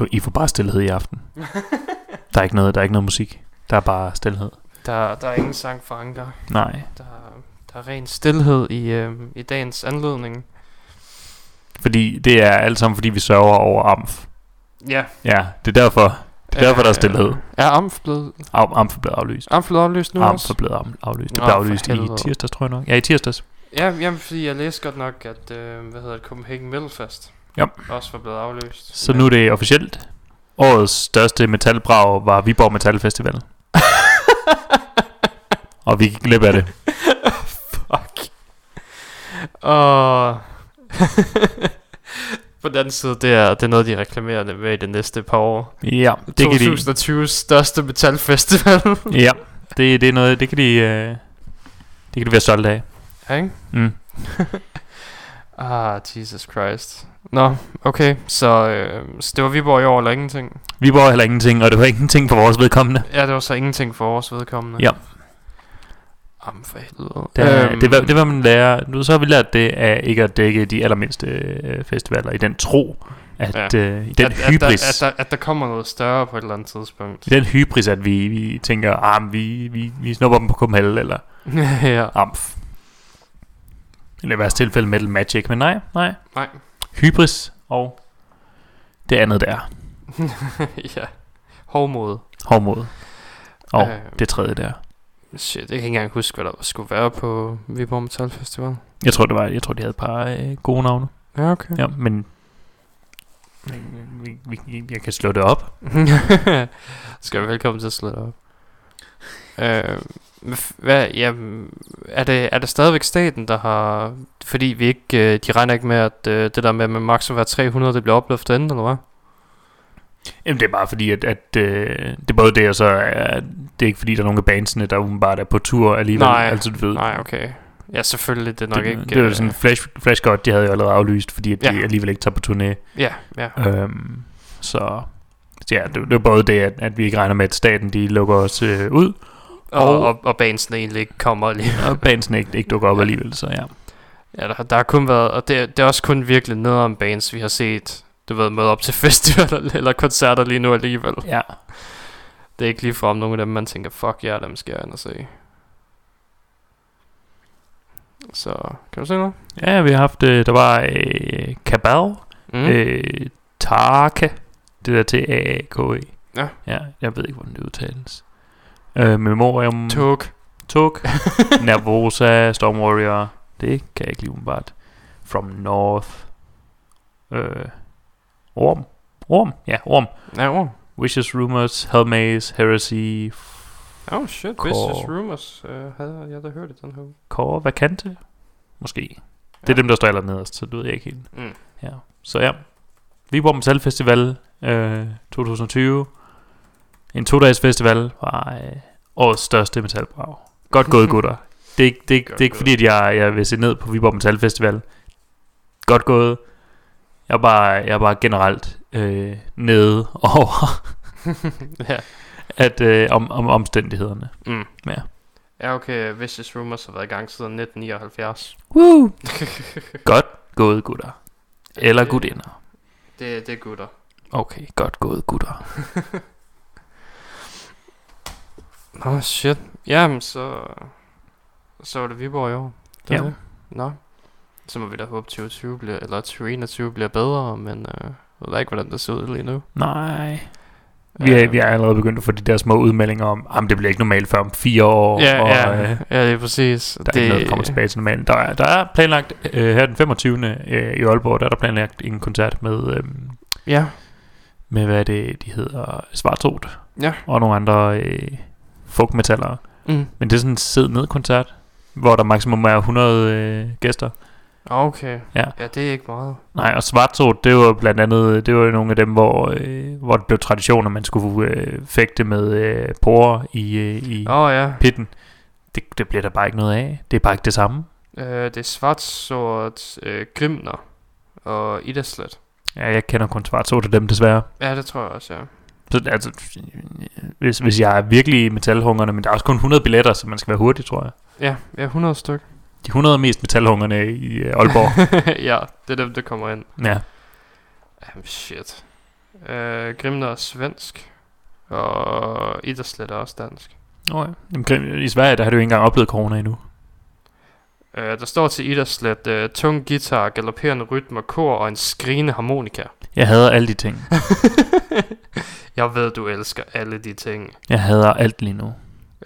får, I får bare stillhed i aften. der er ikke noget, der er ikke noget musik. Der er bare stillhed. Der, der er ingen sang for Anker. Nej, Der, der er ren stillhed i, øh, i dagens anledning. fordi det er alt sammen, fordi vi sørger over AMF. Ja. Ja, det er derfor. Det er derfor, der er stillhed. Er Amf blevet, Am- AMF er blevet aflyst. Amf blevet aflyst nu AMF også? er blevet aflyst. Det blev aflyst i tirsdags, tror jeg nok. Ja, i tirsdags. Ja, jamen, fordi jeg læste godt nok, at øh, hvad hedder det, Copenhagen Metal Fest Ja. også var blevet aflyst. Så nu er det officielt. Årets største metalbrag var Viborg Metal Festival. Og vi gik glip af det. Fuck. Og... På den anden side, det er, det er noget, de reklamerer med i det næste par år. Ja, det kan de, 2020's største metalfestival. ja, det, det er noget, det kan de, øh, det kan de være stolte af. ja, ikke? Mm. Ah, Jesus Christ. Nå, okay. Så, øh, så det var Viborg i år eller ingenting? Viborg er heller ingenting, og det var ingenting for vores vedkommende. Ja, det var så ingenting for vores vedkommende. Ja. Jamen for helvede. Det, Øhm, det, var, det var man lærer. Nu så har vi lært det af ikke at dække de allermindste øh, festivaler i den tro, at Ja. øh, i den at, at, der, hybris, at, der, at der kommer noget større på et eller andet tidspunkt. i den hybris, at vi, vi tænker, ah, vi, vi, vi snupper dem på Kumhal eller ja. Amf. Eller i værste tilfælde Metal Magic, men nej, nej. Nej. Hybris og det andet der. ja. Hårdmod. Hårdmod. Og Øh. det tredje der. Shit, jeg kan ikke engang huske, hvad der skulle være på Viborg Metal Festival. Jeg tror, det var, jeg tror, de havde et par øh, gode navne. Ja, okay. Ja, men vi, vi, vi, jeg kan slå det op. Skal være velkommen til at slå det op. Øh, hvad, ja, er det, er det stadigvæk staten, der har... Fordi vi ikke, øh, de regner ikke med, at øh, det der med, med max at være 300, det bliver opløftet inden, eller hvad? Jamen, det er bare fordi, at, at øh, det er både det, og så er det er ikke fordi, der er nogle af bandsene, der umiddelbart er på tur alligevel. Nej, altså, du ved, Nej, okay. Ja, selvfølgelig, det er nok det, ikke... det, er jo øh, sådan, Flash, Flash God, de havde jo allerede aflyst, fordi at de Ja. alligevel ikke tager på turné. Ja, ja. Øhm, så ja, det, det er både det, at, at vi ikke regner med, at staten de lukker os øh, ud, Og, Og- og, og bandsene egentlig ikke kommer lige. og bandsene ikke, ikke dukker op alligevel, så ja. Ja, der, der har kun været, og det, det er også kun virkelig noget om bands, vi har set, du ved, møde op til festivaler eller koncerter lige nu alligevel. Ja, Det er ikke lige fra nogle af dem, man tænker, fuck ja, dem skal jeg ind og se. Så, kan du se noget? ja vi har haft, øh, der var øh, Cabal, Mm. øh, Tarke, det der til a k e Ja. Ja, jeg ved ikke, hvordan det udtales. Øh, Memorium, Tog. Tug, Nervosa, Storm Warrior, det kan jeg ikke lige umiddelbart. From North, øh, Orm, Orm, ja, Orm. Ja, oh. Wishes, Rumors, Hellmaze, Heresy, Oh shit, Core. Vicious Rumors uh, havde jeg da hørt i den her uge. Core Vacante, måske. Det er Ja. dem, der står aller nederst, så det ved jeg ikke helt. Mm. Ja. Så ja, Viborg Metal Festival øh, 2020. En to-dages festival var øh, årets største metalbrag. Godt gået, gutter. Det er ikke, det er, det er ikke fordi, at jeg, jeg vil se ned på Viborg Metal Festival. Godt gået. Jeg er bare, jeg er bare generelt øh, nede over ja. at, øh, om, om omstændighederne. Mm. Ja. Ja, okay, Vicious Rumors har været i gang siden 1979. Woo! godt gået, gutter. Eller det- gutinder. Det, det er gutter. Okay, godt gået, gutter. Nå, oh, shit. Jamen, så... Så var det Viborg i år. Det Ja. det. Nå. Så må vi da håbe, 2020 bliver, eller 2021 bliver bedre, men... Uh, Jeg ved ikke, hvordan det ser ud lige nu. Nej. Vi er, Øh, vi er allerede begyndt at få de der små udmeldinger om, at det bliver ikke normalt før om fire år. Ja, og, ja, øh, ja, det er præcis. der er ikke noget, der kommer tilbage til normalen. Der er, der er planlagt øh, her den 25. Øh, i Aalborg, der er der planlagt en koncert med, øh, Ja, med hvad det, de hedder, Svartrot ja. og nogle andre øh, folkmetallere. Mm. Men det er sådan en sid-ned-koncert, hvor der maksimum er 100 øh, gæster. Okay. Ja. Ja, det er ikke meget. Nej, og Svartrot, det var blandt andet, det var jo nogle af dem, hvor, øh, hvor det blev tradition, at man skulle øh, fægte med øh, porer i, øh, i oh, ja. pitten. Det, det bliver der bare ikke noget af. Det er bare ikke det samme. Øh, det er svartsort øh, Grimner og Idaslet. Ja, jeg kender kun Svartrot af dem desværre. Ja, det tror jeg også, ja. Så altså, hvis, hvis jeg er virkelig metalhungerne, men der er også kun 100 billetter, så man skal være hurtig, tror jeg. Ja, ja 100 styk. De 100 mest metalhungerne i øh, Aalborg. ja, det er dem, der kommer ind. ja. Jamen, shit. Øh, Grimner er svensk. Og Idaslet er også dansk. Oh, ja. Jamen, I Sverige, der har du jo ikke engang oplevet corona endnu. Øh, der står til Idaslet øh, tung guitar, galopperende rytmer, kor og en skrigende harmonika. Jeg hader alle de ting. Jeg ved, du elsker alle de ting. Jeg hader alt lige nu. Uh,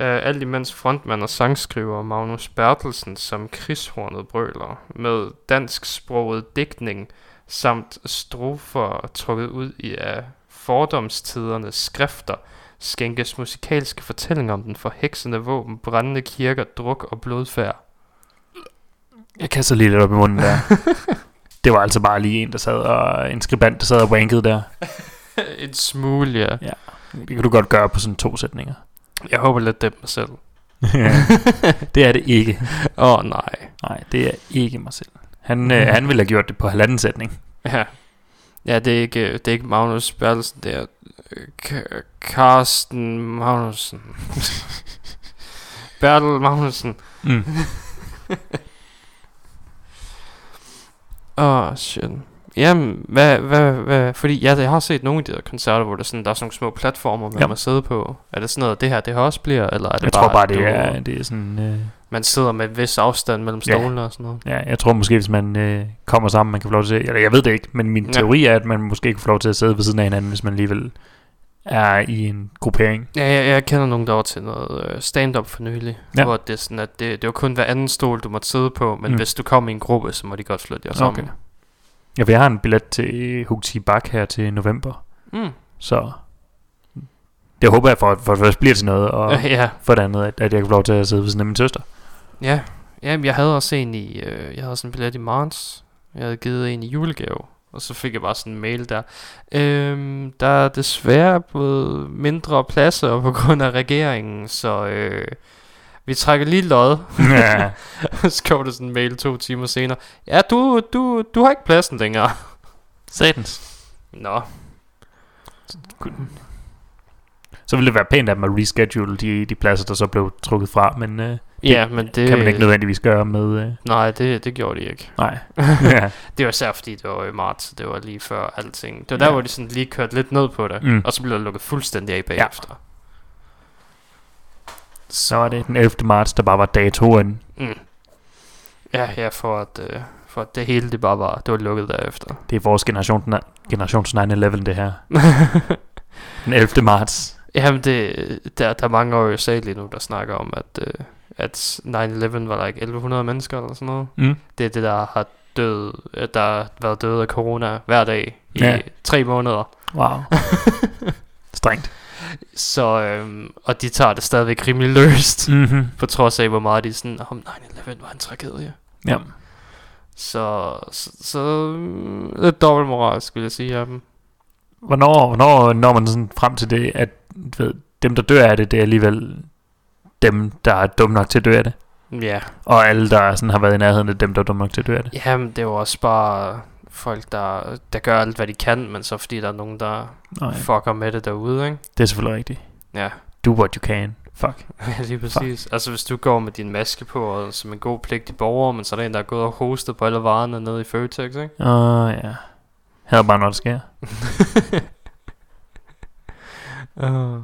alt imens frontmand og sangskriver Magnus Bertelsen som krigshornet brøler med dansksproget digtning samt strofer trukket ud i af fordomstidernes skrifter skænkes musikalske fortællinger om den forheksende våben, brændende kirker, druk og blodfærd. Jeg kaster lige lidt op i munden der. det var altså bare lige en, der sad og en skribent, der sad og wankede der. en smule, ja. Det kan du godt gøre på sådan to sætninger. Jeg håber lidt det er mig selv. det er det ikke. Åh, oh, nej. Nej, det er ikke mig selv. Han, øh, han ville have gjort det på halvanden sætning. Ja. Ja, det er ikke, det er ikke Magnus Bertelsen, det er øh, K- Karsten Magnussen. Bertel Magnussen. Mm. Åh, oh, shit. Jamen, hvad, hvad, hvad, fordi ja, jeg har set nogle af de der koncerter, hvor der, sådan, der er sådan nogle små platformer, man Ja. må sidde på. Er det sådan noget, det her, det her også bliver, eller er det Jeg bare, tror bare, det du- er, det er sådan... Øh, man sidder med en vis afstand mellem Ja. stolene og sådan noget? ja, jeg tror måske, hvis man øh, kommer sammen, man kan få lov til... Eller jeg ved det ikke, men min Ja. teori er, at man måske kan få lov til at sidde ved siden af hinanden, hvis man alligevel er i en gruppering. Ja, jeg, jeg kender nogen, der var til noget øh, stand-up for nylig, Ja. hvor det er sådan, at det, det var kun hver anden stol, du måtte sidde på, men Mm. hvis du kom i en gruppe, så må de godt flytte jer sammen. Okay. Ja, for jeg har en billet til Hugti Bak her til november, Mm. så det håber jeg for, for det første bliver til noget, og ja, for det andet, at, at jeg kan få lov til at sidde ved siden af min søster. ja. Jamen, jeg havde også en i, øh, jeg havde sådan en billet i marts. Jeg havde givet en i julegave. Og så fik jeg bare sådan en mail der. Øhm, der er desværre blevet mindre pladser på grund af regeringen, så øh, vi trækker lige lod. ja. så kom der sådan en mail to timer senere. Ja, du, du, du har ikke pladsen længere. Satans. Nå, Så ville det være pænt af dem at reschedule de, de pladser, der så blev trukket fra, men øh, ja, men det... det kan man ikke nødvendigvis gøre med... Øh, Nej, det, det gjorde de ikke. nej. ja. Det var især fordi, det var i marts, det var lige før alting. Det var Ja. der, hvor de sådan lige kørte lidt ned på det, Mm. og så blev der lukket fuldstændig af bagefter. Så var det den 11. marts, der bare var datoen. Mm. Ja, ja, for at, øh, for at det hele det bare var, det var lukket derefter. Det er vores generation, generations 9-11, det her. Den 11. marts. Jamen, det, der, der er mange år i USA lige nu, der snakker om, at, øh, at 9-11 var ikke 1100 mennesker eller sådan noget. Mm. Det er det, der har død, øh, der har været døde af corona hver dag i Ja. tre måneder. Wow. Strengt. Så, øhm, og de tager det stadigvæk rimelig løst, mm. Mm-hmm. på trods af, hvor meget de sådan, om 9-11 var en tragedie. Ja. Så, så, så mm, lidt dobbeltmoralsk, vil jeg sige af dem. Hvornår, hvornår når man sådan frem til det, at ved, dem, der dør af det, det er alligevel dem, der er dumme nok til at dø af det? Ja, Og alle, der sådan har været i nærheden af dem, der er dumme nok til at dø af det? jamen det er jo også bare folk, der, der gør alt, hvad de kan, men så fordi der er nogen, der Nej, fucker med det derude, ikke? det er selvfølgelig rigtigt. Ja, Do what you can. Fuck. ja lige præcis. Altså hvis du går med din maske på, og som en god pligtig borger, men så er der en, der er gået og hostet på alle varerne nede i Føtex, ikke? Åh, uh, ja. Her er bare, når det sker. Uh,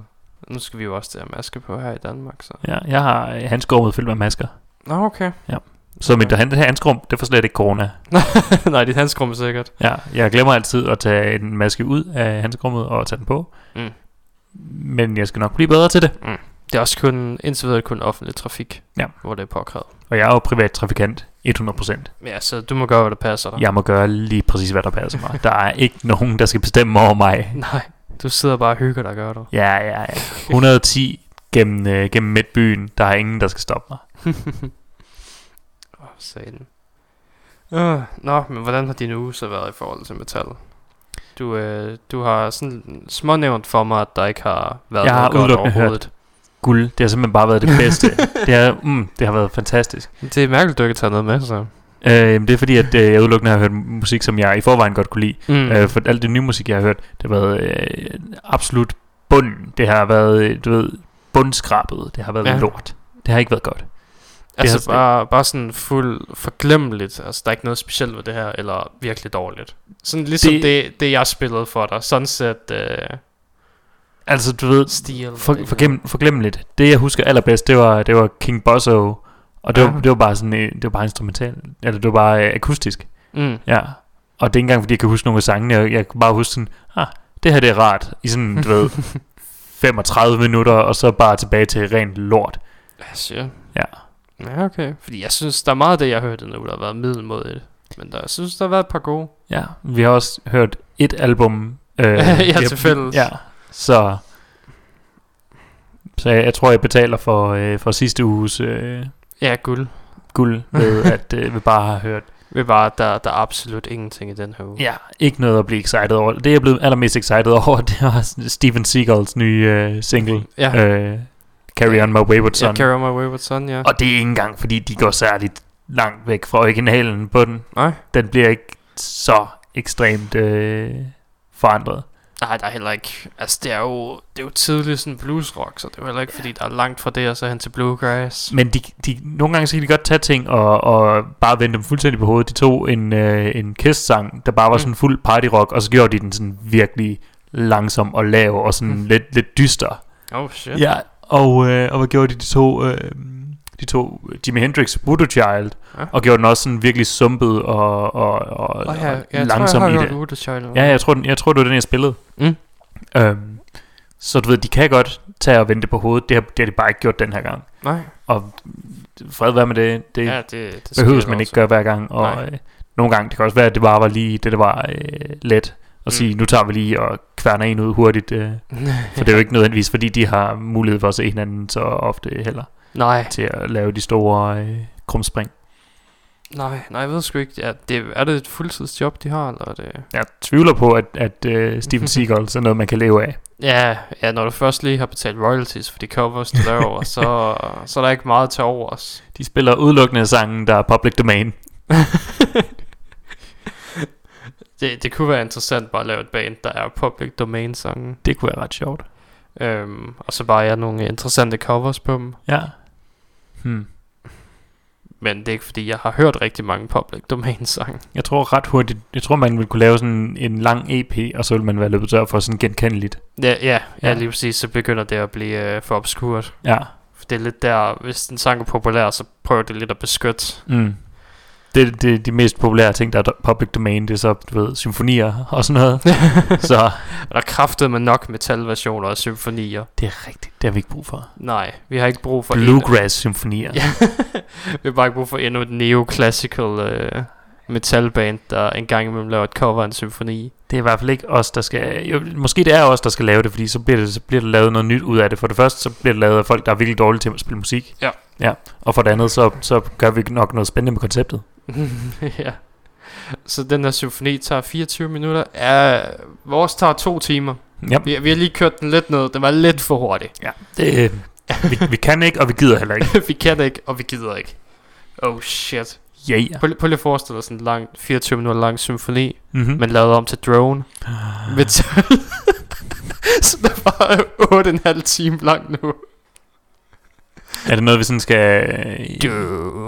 nu skal vi jo også til at maske på her i Danmark, så. Ja, jeg har øh, handskerummet fyldt med masker. Nå, okay. Ja. Så mit han- handskerum, det får slet ikke corona. Nej, dit handskerum er sikkert. Ja, jeg glemmer altid at tage en maske ud af handskerummet og tage den på. Mm. Men jeg skal nok blive bedre til det. Det er også kun, indtil videre kun offentlig trafik, Ja. hvor det er påkrævet. Og jeg er jo privat trafikant, 100%. Ja, så du må gøre, hvad der passer dig. Jeg må gøre lige præcis, hvad der passer mig. Der er ikke nogen, der skal bestemme over mig. Nej, du sidder bare og hygger dig, gør du. Ja, ja, ja. 110 gennem, øh, gennem midtbyen. Der er ingen, der skal stoppe mig. Åh, satan. Uh, nå, men hvordan har din uge så været i forhold til metal? Du, øh, du har sådan smånævnt for mig, at der ikke har været Jeg har noget godt udelukkende hørt overhovedet. Guld, det har simpelthen bare været det bedste. det, har, mm, det har været fantastisk. Det er mærkeligt, du ikke har taget noget med, så. Øh, det er fordi, at øh, jeg udelukkende har hørt musik, som jeg i forvejen godt kunne lide. Mm. Øh, for alt det nye musik, jeg har hørt, det har været øh, absolut bund. Det har været, du ved, bundskrabet. Det har været Ja. lort. Det har ikke været godt. altså har- bare, bare sådan fuld forglemmeligt. Altså, der er ikke noget specielt ved det her, eller virkelig dårligt. Sådan ligesom det, Det- det, det jeg spillede for dig. Sunset øh, Altså, du ved, Steel. for, forglem, forglemmeligt. Det, jeg husker allerbedst, det var, det var King Bosso. Og det, var, det var bare sådan, øh, det var bare instrumental. Eller det var bare øh, akustisk. Mm. Ja. Og det er ikke engang, fordi jeg kan huske nogle af sangene. Jeg, jeg kan bare huske sådan, ah, det her det er rart. I sådan, du ved, 35 minutter, og så bare tilbage til rent lort. Ja, shit. Ja. Ja, okay. Fordi jeg synes, der er meget af det, jeg har hørt nu, der har været middelmådigt. Men der, jeg synes, der har været et par gode. Ja, vi har også hørt et album. Øh, Ja, til fælles. Ja, så... Så jeg, jeg tror, jeg betaler for, øh, for sidste uges øh, Ja, guld. guld ved, at øh, vi bare har hørt. Vi bare, der, der er absolut ingenting i den her uge. Ja, ikke noget at blive excited over. Det, jeg er blevet allermest excited over, det var Steven Seagals nye øh, single, Ja. øh, Carry On My Wayward Son. Ja, Carry On My Wayward Son, ja. Og det er ikke engang, fordi de går særligt langt væk fra originalen på den. Nej. Den bliver ikke så ekstremt øh, forandret. Nej, der er heller ikke... Altså, det er jo, det er jo tidligt sådan bluesrock, så det er jo heller ikke, fordi der er langt fra det, og så hen til bluegrass. Men de, de, nogle gange så kan de godt tage ting og, og bare vende dem fuldstændig på hovedet. De tog en, øh, en Kiss-sang, der bare var Mm. sådan fuld party-rock, og så gjorde de den sådan virkelig langsom og lav og sådan Mm. lidt, lidt dyster. Oh, shit. Ja, og, øh, og hvad gjorde de? De tog, øh, de tog Jimi Hendrix Voodoo Child, Ja. og gjorde den også sådan virkelig sumpet og, og, og, Oh, ja, og jeg langsom tror, jeg i har det. hørt Voodoo Child. Ja, jeg tror, den, jeg tror, det var den, jeg spillede. Mm. Øhm, så du ved, de kan godt tage og vente på hovedet. Det har, det har de bare ikke gjort den her gang. Nej. Og fred være med det. Det Ja, det, det behøves man ikke gøre hver gang. Og Nej. øh, nogle gange, det kan også være, at det bare var lige det, der var øh, let. At Mm. sige, nu tager vi lige og kværner en ud hurtigt. Øh, for det er jo ikke nødvendigvis, fordi de har mulighed for at se hinanden så ofte heller. Nej, Til at lave de store øh, krumspring. nej, nej, jeg ved sgu ikke. Ja, det, er det et fuldtidsjob, de har, eller er det... Jeg tvivler på, at, at øh, Steven Seagal er noget, man kan leve af. Ja, ja, når du først lige har betalt royalties for de covers, du laver, så, så er der ikke meget til over os. De spiller udelukkende sangen, der er public domain. Det, det kunne være interessant bare at lave et band, der er public domain sange. Det kunne være ret sjovt. Øhm, og så bare jeg nogle interessante covers på dem. Ja. Hmm. Men det er ikke fordi, jeg har hørt rigtig mange public domain sange. Jeg tror ret hurtigt, jeg tror man ville kunne lave sådan en lang EP, og så ville man være løbet tør for sådan genkendeligt. Ja, ja, ja, Ja. lige præcis, så begynder det at blive øh, for obskurt. Ja. For det er lidt der, hvis en sang er populær, så prøver det lidt at beskytte. Mm. Det, det, de mest populære ting, der er public domain, det er så, du ved, symfonier og sådan noget. så Og der er kraftet med nok metalversioner og symfonier. det er rigtigt, det har vi ikke brug for. Nej, vi har ikke brug for Bluegrass-symfonier. Ja. vi har bare ikke brug for endnu et neoclassical øh, metalband, der engang imellem laver et cover af en symfoni. Det er i hvert fald ikke os, der skal... Jo, måske det er os, der skal lave det, fordi så bliver, det, så bliver der lavet noget nyt ud af det. For det første, så bliver det lavet af folk, der er virkelig dårlige til at spille musik. Ja. ja. Og for det andet, så, så gør vi nok noget spændende med konceptet. ja. Så den her symfoni tager 24 minutter. Ja, vores tager to timer. Ja, Vi, vi har lige kørt den lidt ned. Den var lidt for hurtig. ja. Det, vi, vi kan ikke, og vi gider heller ikke. vi kan ikke, og vi gider ikke. Oh shit. Yeah. Prøv, prøv lige at forestille dig sådan en lang, 24 minutter lang symfoni, Mm-hmm. men lavet om til drone. Metal. så det var 8,5 time lang nu. Er det noget, vi sådan skal... Du,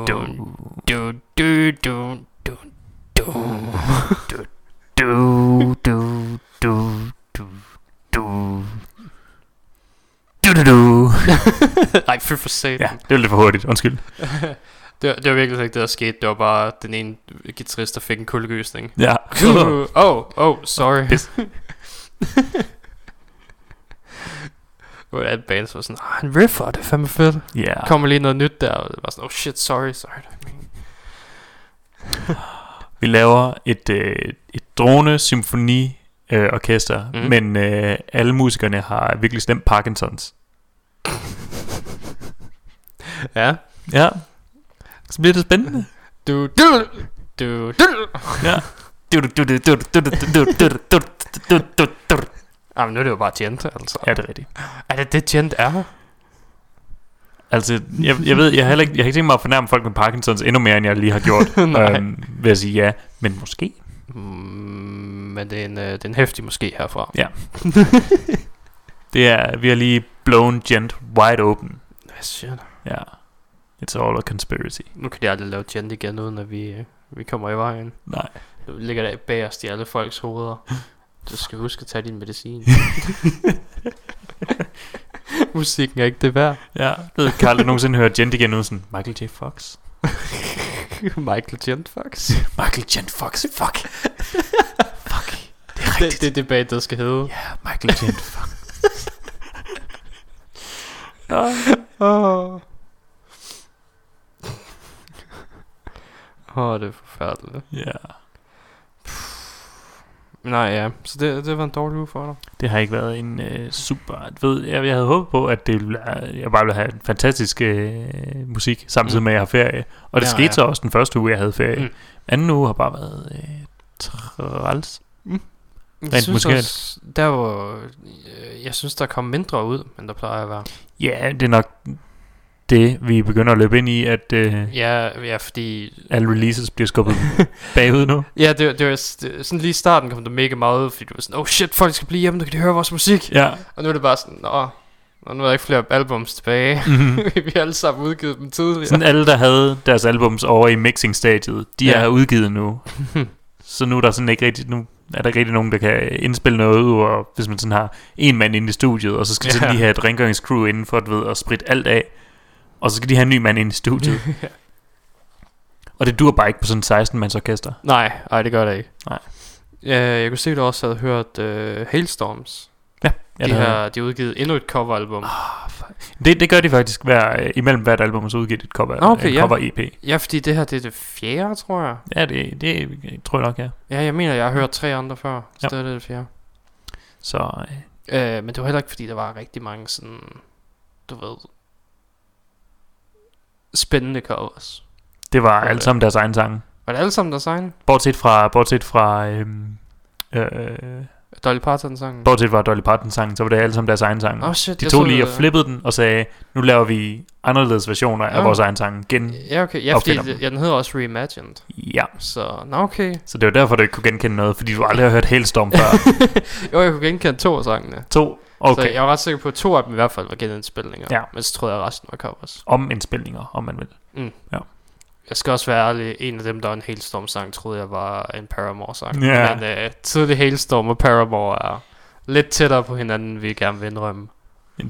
du, du, du, du, du, du. du, du, du, du, du. Du, du, du. Ej, fy for satan. Ja, det er lidt for hurtigt. Undskyld. Det, var- det var virkelig ikke det, der skete. Det var bare den ene guitarist, der fik en kuldegysning. Ja. oh, oh, sorry. Pis. Det var et band, som var sådan, ah, en riffer, det er fandme fedt. Der kommer lige noget nyt der, og det var sådan, oh shit, sorry, sorry. Vi laver et, øh, et drone symfoni øh, orkester, Mm. mm. men øh, alle musikerne har virkelig stemt Parkinsons. Ja. Ja. Så bliver det spændende. Du, du, du, du. Ja. Du, du, du, du, du, du, du, du, du, du, du, du, du. Ah, men nu er det jo bare Gent, altså. Ja, det er rigtigt. Er det det, Gent er? Altså, jeg, jeg ved, jeg har heller ikke, jeg har ikke tænkt mig at fornærme folk med Parkinsons endnu mere, end jeg lige har gjort. Nej. øhm, vil jeg sige ja, men måske. Mm, men det er en, øh, det er en hæftig måske herfra. Ja. Det er, vi har lige blown Gent wide open. Hvad siger du? Ja. It's all a conspiracy. Nu kan de aldrig lave Gent igen, uden at vi, øh, vi kommer i vejen. Nej. Du ligger der bagerst i alle folks hoveder. Du skal huske at tage din medicin. Musikken er ikke det værd. Ja, ved Carl, du nogensinde hørt Gent igen uden sådan, Michael J. Fox? Michael Gent, Fox. Michael Gent Fox, fuck. fuck. Det er det, rigtigt. det er det der skal hedde. Ja, Michael Gent Fox. Åh, oh, det er forfærdeligt. Ja. Nej, ja. Så det, det var en dårlig uge for dig. Det har ikke været en øh, super... Ved, jeg, jeg havde håbet på, at det ville, jeg bare ville have en fantastisk øh, musik, samtidig Mm. med, at jeg har ferie. Og det Ja, skete ja. så også den første uge, jeg havde ferie. Mm. Mm. Anden uge har bare været øh, træls. Jeg Rent synes også, der var, øh, jeg synes, der kom mindre ud, end der plejer at være. Ja, det er nok det, vi begynder at løbe ind i, at øh, Ja, ja fordi... alle releases bliver skubbet bagud nu. Ja, det, det var det, sådan lige i starten kom der mega meget ud, fordi du var sådan, oh shit, folk skal blive hjemme, nu kan de høre vores musik. Ja. Og nu er det bare sådan, nå, nå nu er der ikke flere albums tilbage. Mm-hmm. vi har alle sammen udgivet dem tidligere. Sådan alle, der havde deres albums over i mixing-stadiet, de Ja. er udgivet nu. Så nu er der sådan ikke rigtig, nu er der ikke rigtig nogen, der kan indspille noget ud, og hvis man sådan har en mand inde i studiet, og så skal Ja. sådan lige have et rengøringscrew inden for, du ved, at spritte alt af, og så skal de have en ny mand ind i studiet. og det dur bare ikke på sådan en 16-mands orkester. Nej, nej, det gør det ikke. Nej. Ja, jeg kunne se, at du også havde hørt uh, Hailstorms. Ja, de, det, har, de har udgivet endnu et coveralbum. det, det gør de faktisk hver, øh, imellem hvert album, så udgiver de et cover, Nå, okay, en ja. cover EP. Ja, fordi det her det er det fjerde, tror jeg. Ja, det, det tror jeg nok, ja. Ja, jeg mener, jeg har hørt tre andre før. Så Ja. det er det fjerde. Så øh, Øh, men det var heller ikke, fordi der var rigtig mange sådan, du ved, spændende covers. det var Okay. alle sammen deres egen sange. Var det alle sammen deres egen? Bortset fra, bortset fra, øhm, øh, Dolly Parton sangen? bortset fra Dolly Parton sangen, så var det alle sammen deres egen sang. oh, shit, De tog lige og flippede den og sagde, nu laver vi anderledes versioner af Ja. vores egen sang. Gen, Ja, okay. Ja, fordi ja, den hedder også Reimagined. ja, Så, nå okay. så det var derfor, du ikke kunne genkende noget, fordi du aldrig har hørt Hailstorm før. jo, jeg kunne genkende to af sangene. to, Okay. Så jeg var ret sikker på, at to af dem i hvert fald var genindspilninger. Ja. Men så troede jeg, at resten var covers. om indspilninger, om man vil. Jeg skal også være ærlig, en af dem, der var en Hailstorm-sang, troede jeg var en Paramore-sang. Ja. Men uh, tidlig Hailstorm og Paramore er lidt tættere på hinanden, vi gerne vil indrømme.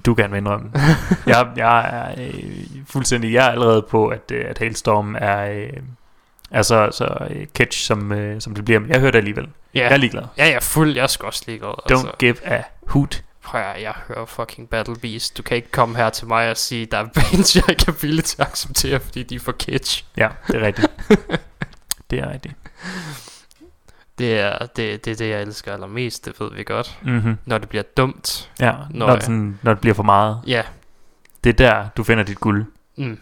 Du kan indrømme. jeg, jeg er øh, fuldstændig, jeg er allerede på, at, øh, at Hailstorm er, øh, er så, så øh, catch, som, øh, som det bliver. Men jeg hører det alligevel. Ja, Jeg er ligeglad. ja, jeg er fuld. Jeg skal også ligeglad. Altså. Don't give a hoot. Prøv at, jeg hører fucking Battle Beast. Du kan ikke komme her til mig og sige, der er bands, jeg ikke er villig til at acceptere, fordi de er for kitsch. Ja, det er rigtigt. det er rigtigt. Det er det, det, er det jeg elsker allermest, det ved vi godt. Mm-hmm. Når det bliver dumt. Ja, Nå, når, ja. det sådan, når det bliver for meget. Ja, Det er der, du finder dit guld. mm.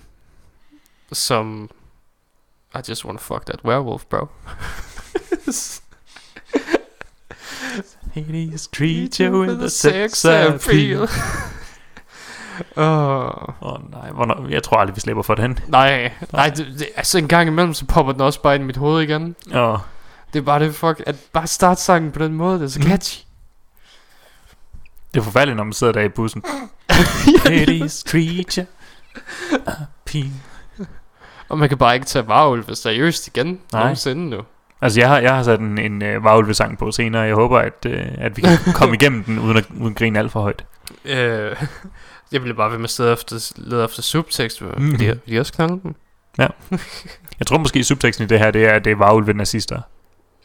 som... I just wanna fuck that werewolf, bro. Hades treat you with the sex appeal. Åh, Åh oh, nej, hvornår, jeg tror aldrig, vi slipper for den. nej, nej, det, det, altså en gang imellem, så popper den også bare ind i mit hoved igen. Åh, Det er bare det, fuck, at bare starte sangen på den måde, det er så Mm. catchy. det er forfærdeligt, når man sidder der i bussen. Hades treat you appeal. Og man kan bare ikke tage varulve seriøst igen, Nej. nogensinde nu. Altså, jeg har, jeg har sat en, en uh, varulvesang på senere. Jeg håber, at, uh, at vi kan komme igennem den, uden at, uden at grine alt for højt. Øh, jeg blev bare ved med at sidde efter, lede efter subtekst. Mhm. Mm. De, de også knalde dem? Jeg tror måske subteksten i det her, det er, at det er varulve nazister.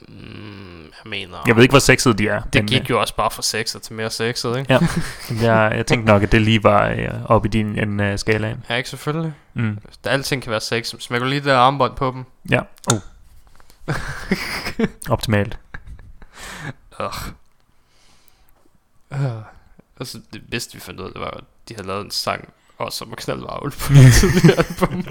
Mm, jeg mener... Jeg ved ikke, hvor sexede de er. det men, gik jo også bare fra sexet til mere sexet, ikke? Ja. øh, jeg, jeg tænkte nok, at det lige var øh, oppe i din en, uh, skalaen. Ja, ikke selvfølgelig. Mm. Alting kan være sex. Smækker du lige det der armbånd på dem? Ja. Oh. Optimalt. Uh. Altså, det bedste vi fandt ud af, det var, at de havde lavet en sang, også om at knalde varvel på det tidligere album.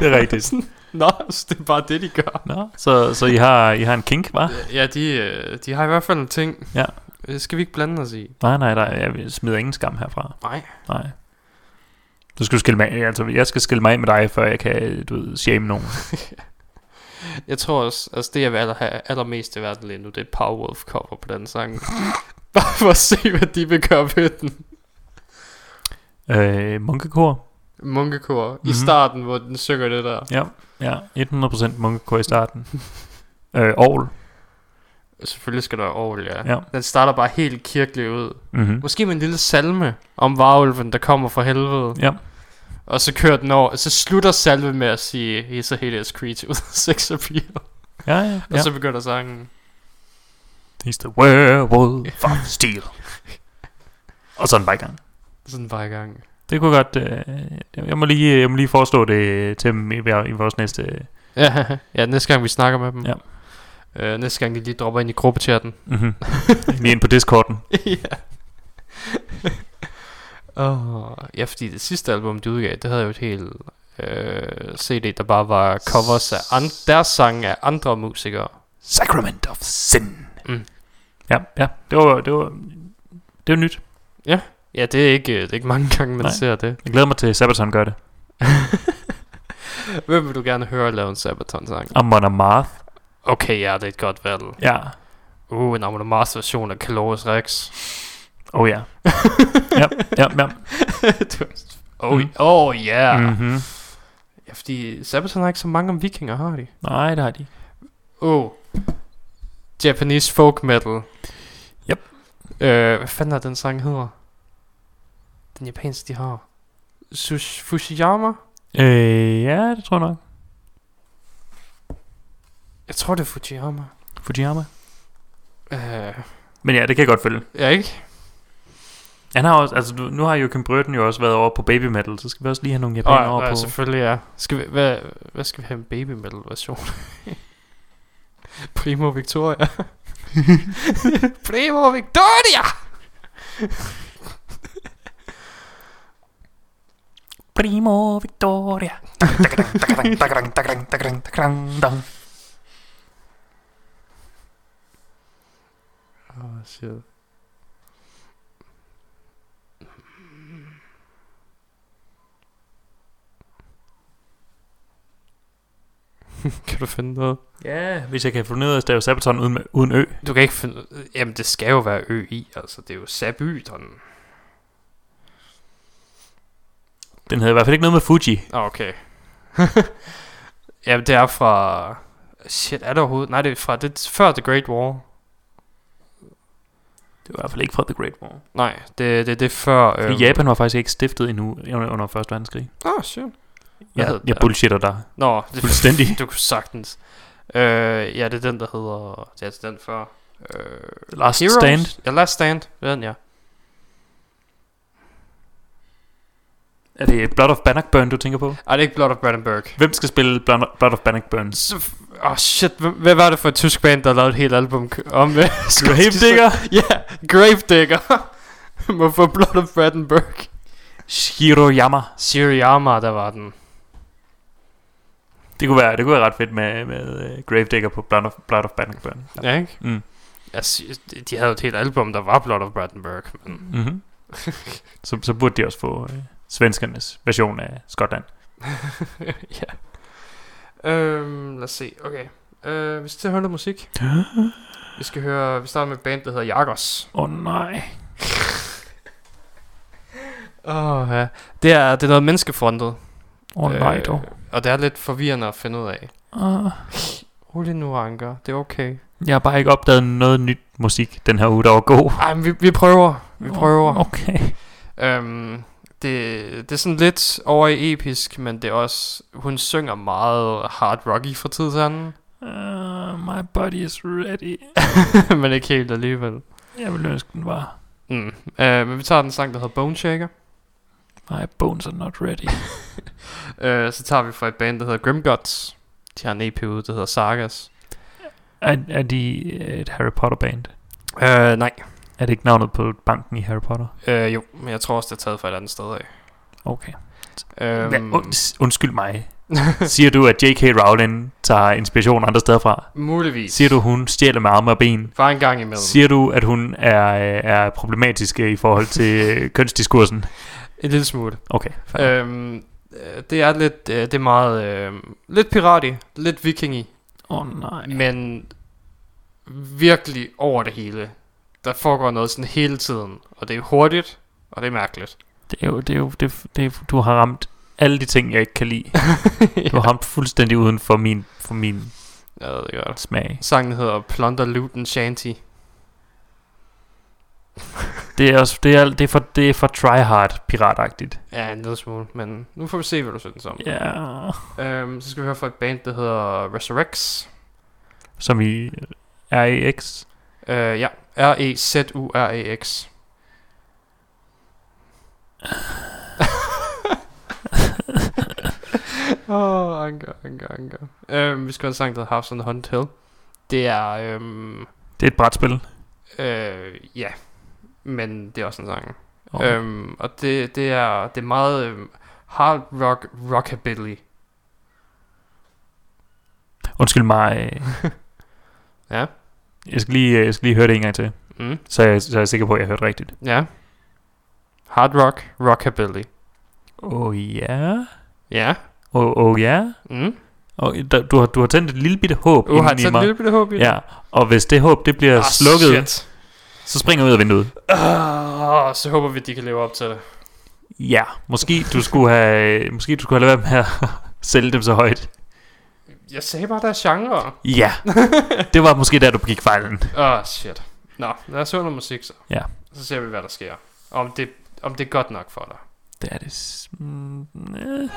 Det er rigtigt. Nå, så det er bare det, de gør. Nå, så, så I, har, I har en kink, hva'? Ja, de, øh, de har i hvert fald en ting. Ja. Det skal vi ikke blande os i. Nej, nej, nej, jeg smider ingen skam herfra. Nej. Nej. Du skal skille mig af, altså jeg skal skille mig af med dig, før jeg kan, du ved, shame nogen. Jeg tror også, altså det jeg vil aller have allermest i verden lige nu, det er Powerwolf cover på den sang. Bare for at se, hvad de vil gøre ved den. Øh, munkekor. Munkekor. Mm-hmm. I Mhm. starten, hvor den synger det der. Ja, ja, 100% munkekor i starten. øh, Aarhus. Selvfølgelig skal der være Aarhus, ja. Ja. Den starter bare helt kirkelig ud. Mm-hmm. Måske med en lille salme om varulven, der kommer fra helvede. Ja. Og så kører den over, så slutter salve med at sige, he's a hideous creature with sex appeal. Ja, ja, Og ja. så begynder sangen. He's the werewolf of steel. Og så er den bare i gang. Sådan bare i gang. Det kunne godt... Øh, jeg, må lige, jeg må lige forestå det til dem i, i vores næste... Ja, ja, næste gang vi snakker med dem. Ja. Øh, næste gang de lige dropper ind i gruppechatten. Mm-hmm. lige ind på Discorden. ja. Oh, ja, fordi det sidste album, de udgav, det havde jo et helt øh, CD, der bare var covers af an- deres sange af andre musikere. Sacrament of Sin. Mm. Ja, ja. Det var, det var, det var nyt. Ja, det er ikke, det er ikke mange gange, man Nej. ser det. Jeg glæder mig til, at Sabaton gør det. Hvem vil du gerne høre lave en Sabaton-sang? Amon Amarth. Okay, ja, det er et godt valg. Ja. Uh, en Amon Mars version af Calorus Rex. Oh ja. ja, ja, ja. oh, Mm. oh yeah. Mm. Mm-hmm. Ja, fordi Sabaton har ikke så mange om vikinger, har de? Nej, det har de. Oh. Japanese folk metal. Yep. Øh, hvad fanden er den sang hedder? Den japanske, de har. Sush, Fushiyama? Øh, ja, det tror jeg nok. Jeg tror, det er Fujiyama. Fujiyama. Øh, Men ja, det kan jeg godt følge. ja, ikke? Han har også, altså nu, har Joachim Brøden jo også været over på baby metal, så skal vi også lige have nogle japanere Åh, over ja, på. selvfølgelig, ja. Skal vi, hvad, hvad skal vi have en baby metal version? Primo Victoria. Primo Victoria! Primo Victoria. Oh, shit. kan du finde noget? Ja, hvis jeg kan få ned af stave Sabaton uden, uden ø. Du kan ikke finde... Jamen, det skal jo være ø i, altså. Det er jo Sabyton. Den havde i hvert fald ikke noget med Fuji. Ah, okay. Jamen, det er fra... Shit, er det overhovedet? Nej, det er fra... Det er før The Great War. Det var i hvert fald ikke fra The Great War. Nej, det, det, det er før... Fordi Japan var faktisk ikke stiftet endnu under, under 1. verdenskrig. Ah, shit. Ja, hedder jeg bullshitter der. Nå, det, Fuldstændig. du kunne sagtens. Øh, ja, det er den, der hedder... Det er altså den før... Øh, Last Heroes? Stand. Ja, Last Stand. Det er den, ja. Er det Blood of Bannockburn, du tænker på? Ej, det er ikke Blood of Brandenburg. Hvem skal spille Blood of Bannockburn? Åh, oh shit. Hvad, var det for et tysk band, der lavede et helt album om det? Gravedigger. Ja, Gravedigger. Må få Blood of Brandenburg. Shiroyama. Siriyama, der var den. Det kunne være, det kunne være ret fedt med, med uh, Gravedigger på Blood of, Blood of Bannockburn. Ja, ikke? Mm. Altså, de- de havde et helt album, der var Blood of Brandenburg. Men Mm-hmm. så, så burde de også få uh, svenskernes version af Skotland. ja. Øhm, lad os se. Okay. Øh, vi skal til at høre noget musik. Vi skal høre, vi starter med et band, der hedder Jagers. Åh oh, nej. Åh, oh, ja. Det er, det er noget menneskefrontet. Åh oh, nej dog. Og det er lidt forvirrende at finde ud af. Uh, Rolig nu, Anker. Det er okay. jeg har bare ikke opdaget noget nyt musik den her uge, der var god. Ej, men vi, vi prøver. Vi prøver. Okay. Øhm, det, det er sådan lidt over i episk, men det er også... Hun synger meget hard rocky fra tid til anden. Uh, my body is ready. men ikke helt alligevel. Jeg vil ønske, den var. Mm. Uh, men vi tager den sang, der hedder Bone Shaker. My bones are not ready. Uh, så tager vi fra et band, der hedder Grim Gods. De har en EP ude, der hedder Sagas. er, er de et Harry Potter band? Uh, nej. Er det ikke navnet på banken i Harry Potter? Uh, jo, men jeg tror også, det er taget fra et andet sted af. Okay. Um, Hvad, und, undskyld mig. Siger du, at J.K. Rowling tager inspiration andre steder fra? Muligvis. Siger du, hun stjæler med arme og ben? Bare en gang imellem. Siger du, at hun er, er problematisk øh, i forhold til øh, kønsdiskursen? En lille smule. Okay, fair. Øhm, øh, det er lidt, øh, det er meget, øh, lidt pirati, lidt vikingi, Åh oh, nej. men virkelig over det hele. Der foregår noget sådan hele tiden, og det er hurtigt, og det er mærkeligt. Det er jo, det er jo, det, det er, du har ramt alle de ting, jeg ikke kan lide. Du har ramt fuldstændig uden for min, for min Jeg ved det godt. smag. Sangen hedder Plunder Loot and Shanty. Det er også, det er, det er for, det er for tryhard piratagtigt. Ja, en lille smule, men nu får vi se, hvad du synes om. Ja. Øhm, så skal vi høre fra et band, der hedder Resurrex. Som i REX. Øh, ja, R-E-Z-U-R-E-X. Åh, oh, anker, anker, anker. Øhm, vi skal have en sang, der hedder House on the Haunted Hill. Det er, øhm, Det er et brætspil. øh, ja, men det er også en sang. Okay. Øhm, og det, det, er, det er meget øhm, hard rock, rockabilly. Undskyld mig. øh, Ja. Jeg skal lige, jeg skal lige høre det en gang til. Mm. Så er jeg, så er jeg sikker på, at jeg hørte rigtigt. Ja. Hard rock, rockabilly. Oh ja. Ja. Oh, oh ja. Mm. Og der, du, har, du har tændt et lille bitte håb Du har i mig. en lille bitte håb i Ja, og hvis det håb det bliver Ah, slukket, shit. Så springer ud af vinduet. Ah, så håber vi, de kan leve op til det. Ja, måske du skulle have, måske du skulle have lavet være med at sælge dem så højt. Jeg sagde bare, der er genre. Ja, det var måske der, du begik fejlen. Åh, oh, shit. Nå, lad os høre noget musik så. Ja. Så ser vi, hvad der sker. Om det, om det er godt nok for dig. Det er det. Mm, øh.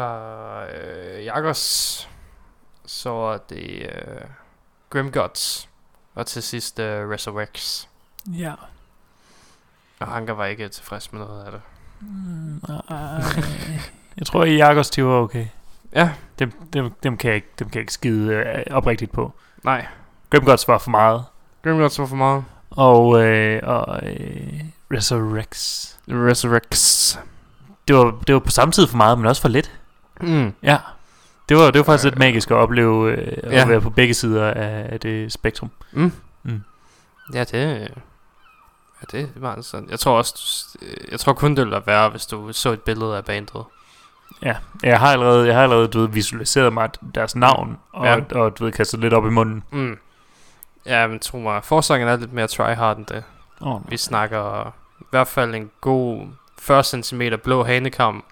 Var øh, Jagers. Så var det øh, Grimgods. Og til sidst øh, Resurrects. Ja. Og Hanker var ikke tilfreds med noget af det. Mm, ej. jeg tror, at Jagers de var okay. Ja, Dem, dem, dem, kan jeg ikke, dem kan jeg ikke skide øh, oprigtigt på. nej. Grimgods var for meget. Grimgods var for meget. Og, øh, og øh, Resurrects. Resurrects. Det var, det var på samme tid for meget, men også for lidt. Mm. Ja. Det var, det var faktisk lidt magisk at opleve øh, at Ja. være på begge sider af, af det spektrum. Mm. Mm. Ja, det... Ja, det var sådan. Jeg tror også, øh, jeg tror kun det ville være hvis du så et billede af bandet. Ja, jeg har allerede, jeg har allerede du ved, visualiseret mig deres navn, og, Ja. ja. og du ved, kastet lidt op i munden. Mm. Ja, men tro mig, forsangen er lidt mere tryhard end det. Oh, Vi snakker i hvert fald en god 40 cm blå hanekam,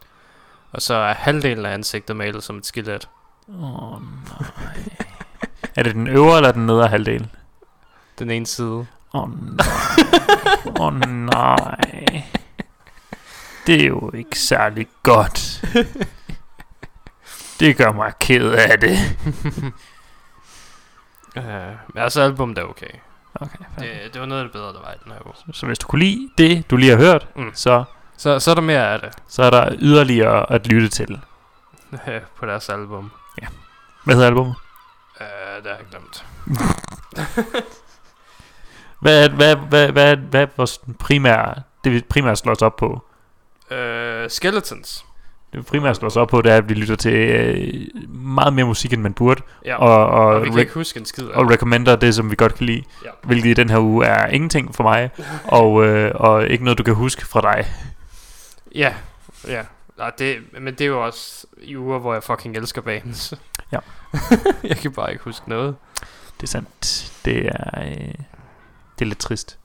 og så er halvdelen af ansigtet malet som et skelet. oh, nej. er det den øvre eller den nedre halvdel? Den ene side. Åh oh, nej. Åh oh, nej. Det er jo ikke særlig godt. Det gør mig ked af det. Uh, men altså, albumet er okay. Okay, Det, det var noget af det bedre, der var i den her uge. Så hvis du kunne lide det, du lige har hørt, mm. så, Så, så er der mere af det så er der yderligere at lytte til. på deres album. Hvad hedder albumet? Uh, det har jeg glemt. Hvad er, hvad, hvad, hvad, hvad er vores primære, det vi primært slår os op på? Uh, Skeletons. Det vi primært slår os op på, det er, at vi lytter til øh, meget mere musik, end man burde. Ja, Og, og, og vi kan ikke huske en skid og recommender det, som vi godt kan lide. Ja. Hvilket i den her uge er ingenting for mig. og, øh, og ikke noget, du kan huske fra dig. Ja, ja. Nej, det, men det er jo også i uger, hvor jeg fucking elsker bands. Ja. jeg kan bare ikke huske noget. Det er sandt. Det er, øh, det er lidt trist.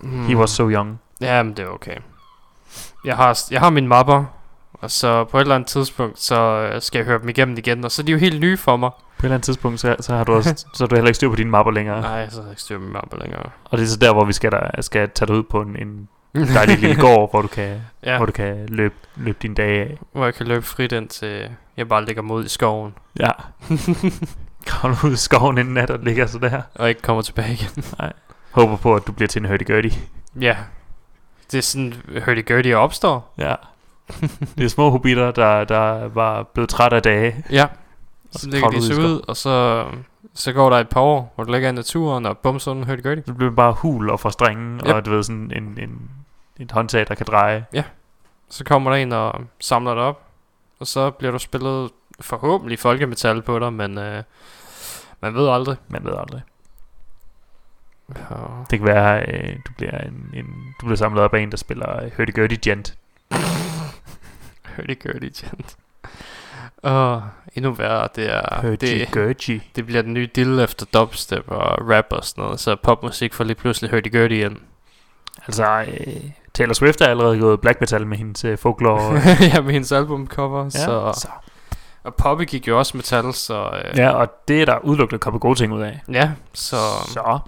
Mm. He was so young. Ja, men det er okay. Jeg har, jeg har mine mapper, og så på et eller andet tidspunkt, så øh, skal jeg høre dem igennem igen, og så er de jo helt nye for mig. På et eller andet tidspunkt, så, så har du også, så har du heller ikke styr på dine mapper længere. Nej, så har jeg ikke styr på mine mapper længere. Og det er så der, hvor vi skal, der, skal tage dig ud på en, en dejlig lille gård, hvor du kan, ja, hvor du kan løbe, løbe dine dage af. hvor jeg kan løbe frit ind til, jeg bare ligger mod i skoven, Ja. Kravle ud i skoven inden nat og ligger så der. og ikke kommer tilbage igen. Håber på, at du bliver til en hurdy-gurdy. ja, det er sådan, hurdy-gurdy opstår. Ja. Det er små hobitter, der, der var blevet træt af dage. Ja, så så ligger de sig ud, og så, så går der et par år, hvor du ligger i naturen, og bum, sådan gør Så bliver det bare hul og får strengen, Yep. og du ved, sådan en, en, et håndtag, der kan dreje. Så kommer der en og samler det op, og så bliver du spillet forhåbentlig folkemetal på dig, men øh, man ved aldrig. Man ved aldrig. Ja. Det kan være, øh, du bliver en, en, du bliver samlet op af en, der spiller hurdy-gurdy gent. Hurdy-gurdy, gent. Og endnu værre, det er, det, Hurdy-gurdy. det bliver den nye dill efter dubstep og rap og sådan noget, så popmusik får lige pludselig hurdy-gurdy ind. Altså, øh, Taylor Swift er allerede gået black metal med hendes øh, folklore. ja, med hendes albumcover, ja, så, så. og Poppy gik jo også metal, så øh, ja, og det er der udelukkende kommet gode ting ud af. ja, så så.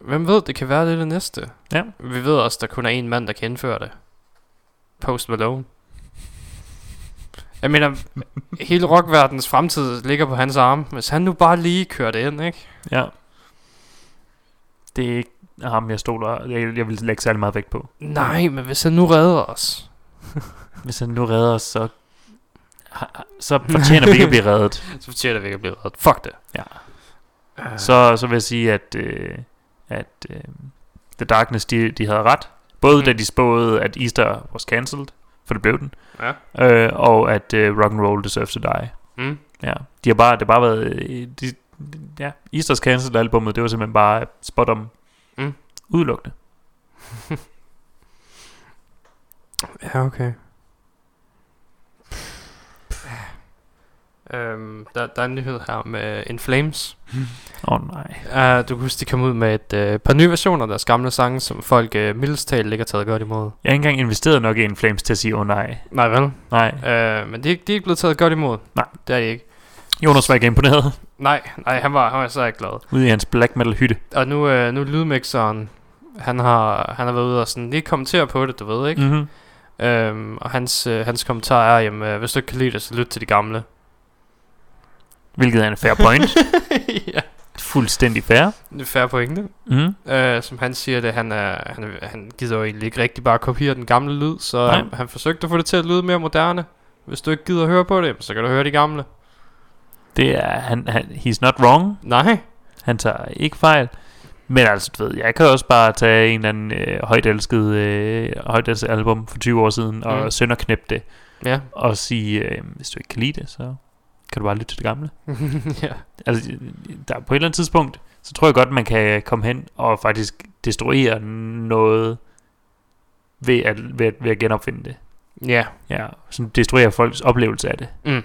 hvem ved, det kan være det det næste. Ja. Vi ved også, der kun er en mand, der kan indføre det. Post Malone. Jeg mener, hele rockverdens fremtid ligger på hans arme. Hvis han nu bare lige kører det ind, ikke? Ja. Det er ikke ham, jeg stoler. Jeg, jeg vil lægge særlig meget vægt på. Nej, men hvis han nu redder os. Hvis han nu redder os, så, så fortjener vi ikke at blive reddet. Så fortjener vi ikke at blive reddet. Fuck det. Ja. Uh, Så, så vil jeg sige, at, øh, at øh, The Darkness, de, de havde ret. Både Mm. da de spåede, at Easter was cancelled, for det blev den, ja. øh, og at øh, Rock and Roll Deserves to Die. Mm. Ja, de har bare, det har bare været, øh, de, ja, Easters cancelled albumet, det var simpelthen bare spot om Mm. udelukkende. Ja, okay. Um, der, der er en nyhed her med In Flames. Åh oh, nej. Uh, du kan huske, de kom ud med et uh, par nye versioner af deres gamle sange, som folk uh, mildest talt ikke har taget godt imod. Jeg har ikke engang investeret nok i en Flames til at sige, åh oh, nej. Nej vel? Nej. Uh, men de, er ikke- de er ikke blevet taget godt imod. Nej. Det er de ikke. Jonas var ikke imponeret Nej, nej, han var, han var så ikke glad. ude i hans black metal hytte. Og nu, uh, nu er lydmixeren, han har, han har været ude og sådan lige kommentere på det, du ved ikke? Mm. Mm-hmm. Øhm, og hans, øh, hans kommentar er, jamen, øh, hvis du ikke kan lide det, så lyt til de gamle. Hvilket er en fair point. ja, Fuldstændig fair. er fair pointe. Mm. Øh, som han siger det, han, er, han, han gider jo egentlig ikke rigtig bare kopiere den gamle lyd, så Nej. han, han forsøgte at få det til at lyde mere moderne. Hvis du ikke gider at høre på det, så kan du høre de gamle. Det er, han, han, he's not wrong. Nej. Han tager ikke fejl. Men altså, du ved, jeg kan også bare tage en eller anden øh, højt elsket, øh, højt elsket album for 20 år siden, og Mm. sønderknæppe det, Ja. og sige, øh, hvis du ikke kan lide det, så kan du bare lytte til det gamle. ja. Altså, der, på et eller andet tidspunkt, så tror jeg godt, man kan komme hen og faktisk destruere noget ved at, ved at, ved at genopfinde det. Ja. Ja, sådan destruere folks oplevelse af det. Mm.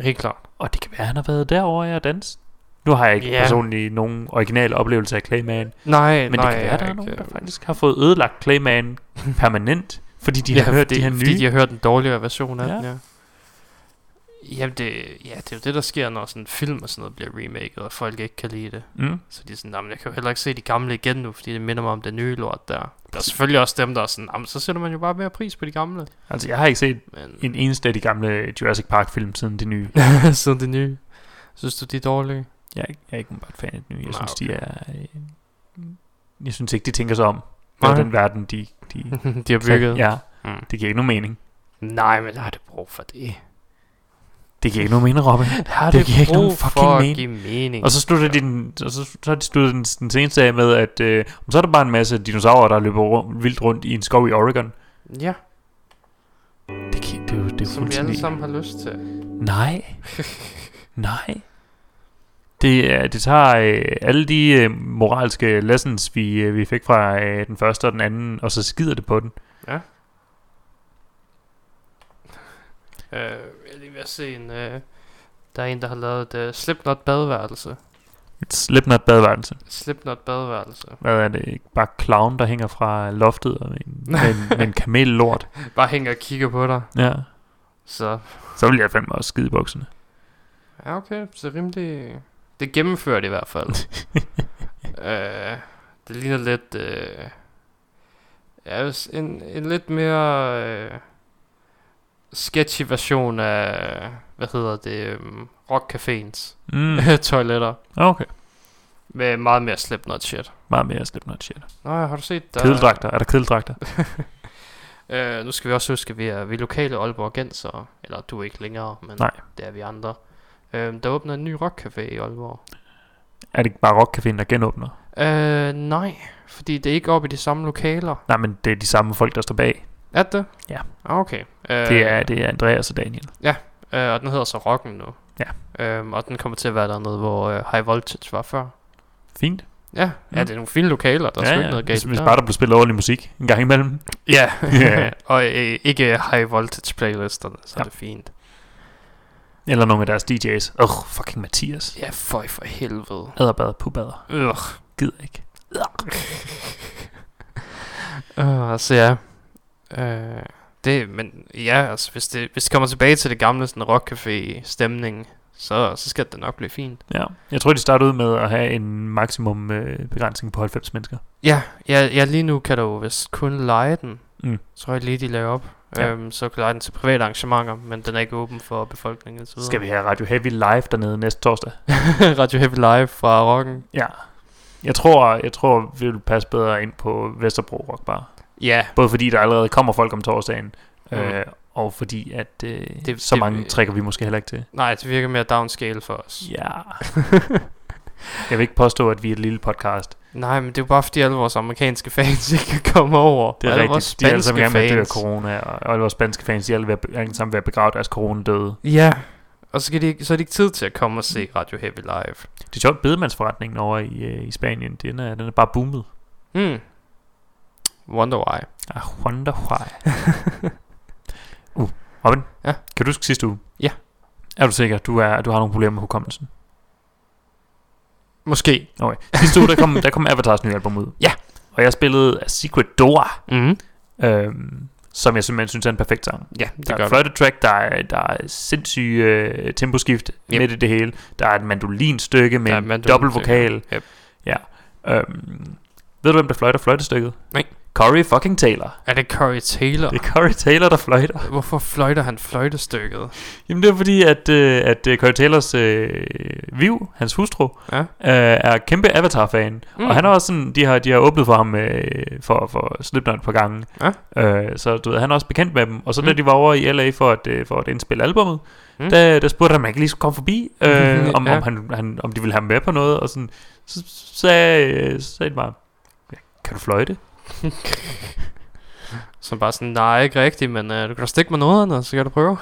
Helt klart. Og det kan være, at han har været derovre og danse. Nu har jeg ikke yeah. personligt nogen originale oplevelse af Clayman, Nej, men nej, det kan være, jeg der er nogen, der øh, faktisk har fået ødelagt Clayman permanent, fordi de ja, har hørt fordi, de her fordi nye. de har hørt en dårligere version af Ja. den, ja. Jamen, det, ja, det er jo det, der sker, når sådan en film og sådan noget bliver remaket, og folk ikke kan lide det. Mm. Så de er sådan, "Jamen, jeg kan jo heller ikke se de gamle igen nu, fordi det minder mig om det nye lort der. Der er selvfølgelig også dem, der er sådan, "Jamen, så sætter man jo bare mere pris på de gamle. Altså, jeg har ikke set Men en eneste af de gamle Jurassic Park-film siden de nye. siden det nye. Synes du, de er dårlige? Jeg er, ikke- jeg er ikke bare fan af de nye. Jeg Nej, synes, de er... øh, Jeg synes ikke, de tænker sig om. Med den verden, de... de de har bygget. Ja, Mm. det giver ikke nogen mening. Nej, men der er det brug for det. Det giver ikke nogen mening, Robin. Har Det giver ikke nogen fucking for mening. Og så slutter den, og så, så de sluttet den, den seneste af med, at øh, så er der bare en masse dinosaurer, der løber rundt, vildt rundt i en skov i Oregon. Ja, Det, kan, det, er jo- det er som vi alle sammen har lyst til. Nej. Nej. Det, er, det tager øh, alle de øh, moralske lessons, vi, øh, vi fik fra øh, den første og den anden, og så skider det på den. Jeg er lige ved at se en... Uh, der er en, der har lavet et uh, Slipknot badeværelse. Et Slipknot badeværelse. Slipknot badeværelse. Hvad er det? Bare clown, der hænger fra loftet og en, med en, med en kamellort. Bare hænger og kigger på dig. Ja. Så Så vil jeg fandme også skide i bukserne. Ja, okay. Så det rimelig... Det er gennemført i hvert fald. øh, det ligner lidt... Øh, ja, en, en lidt mere øh, sketchy version af... Hvad hedder det? Um, Rockcaféens Mm. toiletter. Okay. Med meget mere Slipknot shit. Meget mere Slipknot shit. Nå ja, har du set der... Kedeldragter. Er der kedeldragter? Øh, nu skal vi også huske, at vi er, vi er lokale Aalborgenser. Eller du er ikke længere, men Nej. det er vi andre. Øh, der åbner en ny rockcafé i Aalborg. Er det ikke bare Rockcaféen, der genåbner? Øh, nej, fordi det er ikke oppe i de samme lokaler. Nej, men det er de samme folk, der står bag. Er det? Ja. Ah, Okay. Øh, Det er, det er Andreas og Daniel. Øh, og den hedder så Rocken nu. Ja. Øhm, og den kommer til at være dernede, hvor øh, High Voltage var før. Fint. Ja, ja, Mm. det er nogle fine lokaler, der er ja, ikke ja. noget Hvis, galt hvis der. bare der blev spillet ordentlig musik en gang imellem. Ja, Ja. og øh, ikke High Voltage playlisterne, så Ja. er det fint. Eller nogle af deres DJ's. Ugh, fucking Mathias. Ja, føj for helvede. Adderbad, pubader. Ugh. Gider ikke. Uh, så ja. Uh, det, men ja, altså, hvis det, hvis det kommer tilbage til det gamle sådan rockcafé stemning, så, så skal det nok blive fint. Ja. Jeg tror, de startede ud med at have en maksimum øh, begrænsning på 90 mennesker. Ja, ja, ja, lige nu kan du vist kun lege den. Mm. Tror jeg lige, de laver op. Ja. Øhm, så kan lege den til private arrangementer, men den er ikke åben for befolkningen. Så Skal vi have Radio Heavy live dernede næste torsdag? Radio Heavy Live fra Rocken. Ja. Jeg tror, jeg tror, vi vil passe bedre ind på Vesterbro Rock Bar. Ja, Både fordi der allerede kommer folk om torsdagen, Mm. øh, og fordi at øh, det, Det- så det- mange trækker vi måske heller ikke til. nej, det virker mere downscale for os. Ja. jeg vil ikke påstå, at vi er et lille podcast. Nej, men det er jo bare fordi alle vores amerikanske fans ikke kan komme over. Det er alle vores rigtigt. De er alle sammen gerne med corona, og alle vores spanske fans, de er alle, ved alle sammen ved at begrave deres corona-døde. Ja, og så, skal de, ikke- så er de ikke tid til at komme og se Radio Heavy Live. Det er sjovt, bedemandsforretningen over i, øh, i Spanien, den er, den er bare boomet. Hmm. Wonder why. I wonder why. uh, Robin? Ja? Kan du huske sidste uge? Ja. Er du sikker, du, er, du har nogle problemer med hukommelsen? Måske. Okay. Sidste uge, der kom, der kom Avatars nye album ud. Ja. Og jeg spillede A Secret Door, Mm. øhm, som jeg simpelthen synes er en perfekt sang. Ja, det Der er gør et fløjte track, der er, der er sindssyge øh, temposkift yep. Midt i det hele. Der er et mandolinstykke med Der er en mandolin dobbelt vokal. Yep. Ja. Øhm, ved du, hvem der fløjter fløjtestykket? Nej. Corey fucking Taylor. Er det Corey Taylor? Det er Corey Taylor, der fløjter. Hvorfor fløjter han fløjtestykket? Jamen det er fordi, at, øh, at øh, Corey Taylors øh, Viv, hans hustru, Ja. øh, er kæmpe Avatar-fan. Mm. Og han er også sådan, de har, de har åbnet for ham øh, for, for Slipknot et par gange. Ja. Øh, så du ved, han er også bekendt med dem. Og så da Mm. de var over i LA for at, øh, for at indspille albummet, mm. Der, der spurgte han, om han lige skulle komme forbi, øh, om, Ja. om, han, han, om de ville have ham med på noget. Og sådan, så sagde, øh, så sagde de bare, "Ja, kan du fløjte? Så bare sådan, nej, ikke rigtigt, men uh, du kan da stikke med noget andet, så kan du prøve.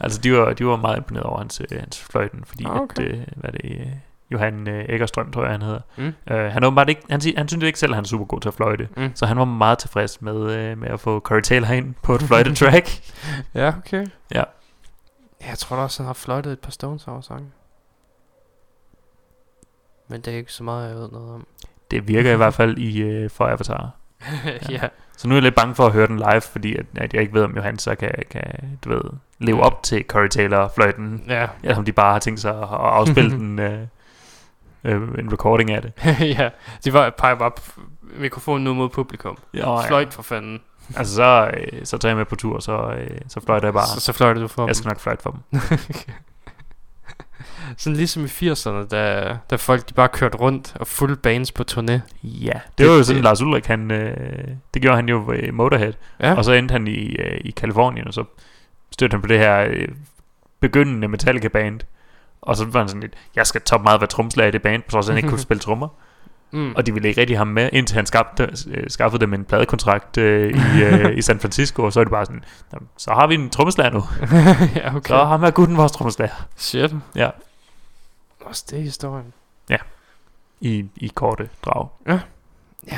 Altså, de var, de var meget imponeret over hans, øh, hans fløjten, fordi Ah, okay. at, øh, hvad det, øh, Johan øh, Eggerstrøm, tror jeg, han hedder. Mm. Øh, han, åbenbart ikke, han, han synes ikke selv, at han er super god til at fløjte. Mm. Så han var meget tilfreds med, øh, med at få Corey Taylor ind på et fløjtetrack. Ja, okay. Ja. Jeg tror da også, han har fløjtet et par Stones over sangen. Men det er ikke så meget, jeg ved noget om. det virker i hvert fald i øh, for Avatar. ja. Så nu er jeg lidt bange for at høre den live, fordi at, at jeg ikke ved, om Johan så kan, kan du ved, leve op til Corey Taylor fløjten. Ja. Eller om de bare har tænkt sig at, at afspille den, øh, øh, en recording af det. ja. De var peger bare mikrofonen nu mod publikum. Ja, Fløjt for fanden. Altså så, øh, så tager jeg med på tur, så, øh, så fløjter jeg bare. Så, så fløjter du for Jeg dem. skal nok fløjte for dem. Sådan ligesom i 80'erne, da, da folk de bare kørte rundt og fuld bands på turné. Ja, det, Det- var jo sådan, det- Lars Ulrik, han, øh, det gjorde han jo i Motorhead. Ja. Og så endte han i, øh, i Kalifornien, og så stødte han på det her øh, begyndende Metallica-band. Og så var han sådan lidt, jeg skal top meget være tromslager i det band, på trods af, at han ikke kunne spille trommer. mm. Og de ville ikke rigtig have ham med, indtil han skabte, øh, skaffede dem en pladekontrakt øh, i, øh, i San Francisco. Og så er det bare sådan, "Jamen, så har vi en trommeslager nu. ja, okay. Så ham er gutten vores trommeslager. Shit. Ja. Også det historien. I, i korte drag. Ja,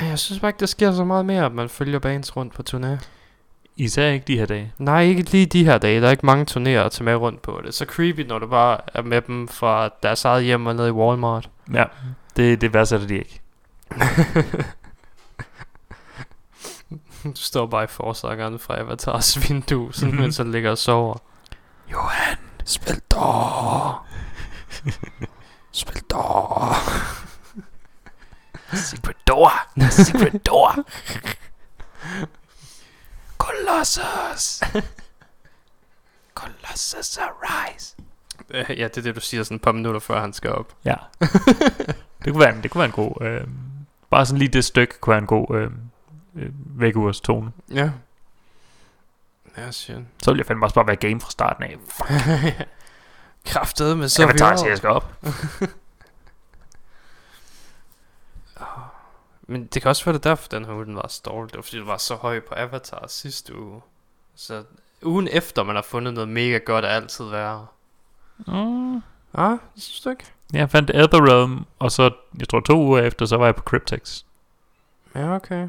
jeg synes bare ikke, der sker så meget mere, at man følger bands rundt på turné. Især ikke de her dage. Nej, ikke lige de her dage. Der er ikke mange turnéer at tage med rundt på. Det er så creepy, når du bare er med dem fra deres eget hjem og ned i Walmart. Ja, det, det værdsætter de ikke. Du står bare i forsangeren fra Avatars vindue, sådan, Mhm. mens han ligger og sover. Johan, Spil dog! Spil dog! Secret door, secret door. Colossus. Colossus arise. Øh, Ja, det er det, du siger sådan et par minutter før han skal op. Ja. det, kunne være, en- det kunne være en god... Øh, bare sådan lige det stykke kunne være en god øh, øh, vækkeurs tone. Ja. Ja, shit. Så ville jeg fandme også bare være game fra starten af. Kraftede med så jeg tager, jeg skal op. Men det kan også være det derfor, den her uge den var så dårlig. Det var fordi, du var så høj på Avatar sidste uge. Så ugen efter, man har fundet noget mega godt, er altid værre. Mm. Ah, det synes du ikke? Jeg fandt Etherrealm, og så, jeg tror to uger efter, så var jeg på Cryptex. Ja, okay.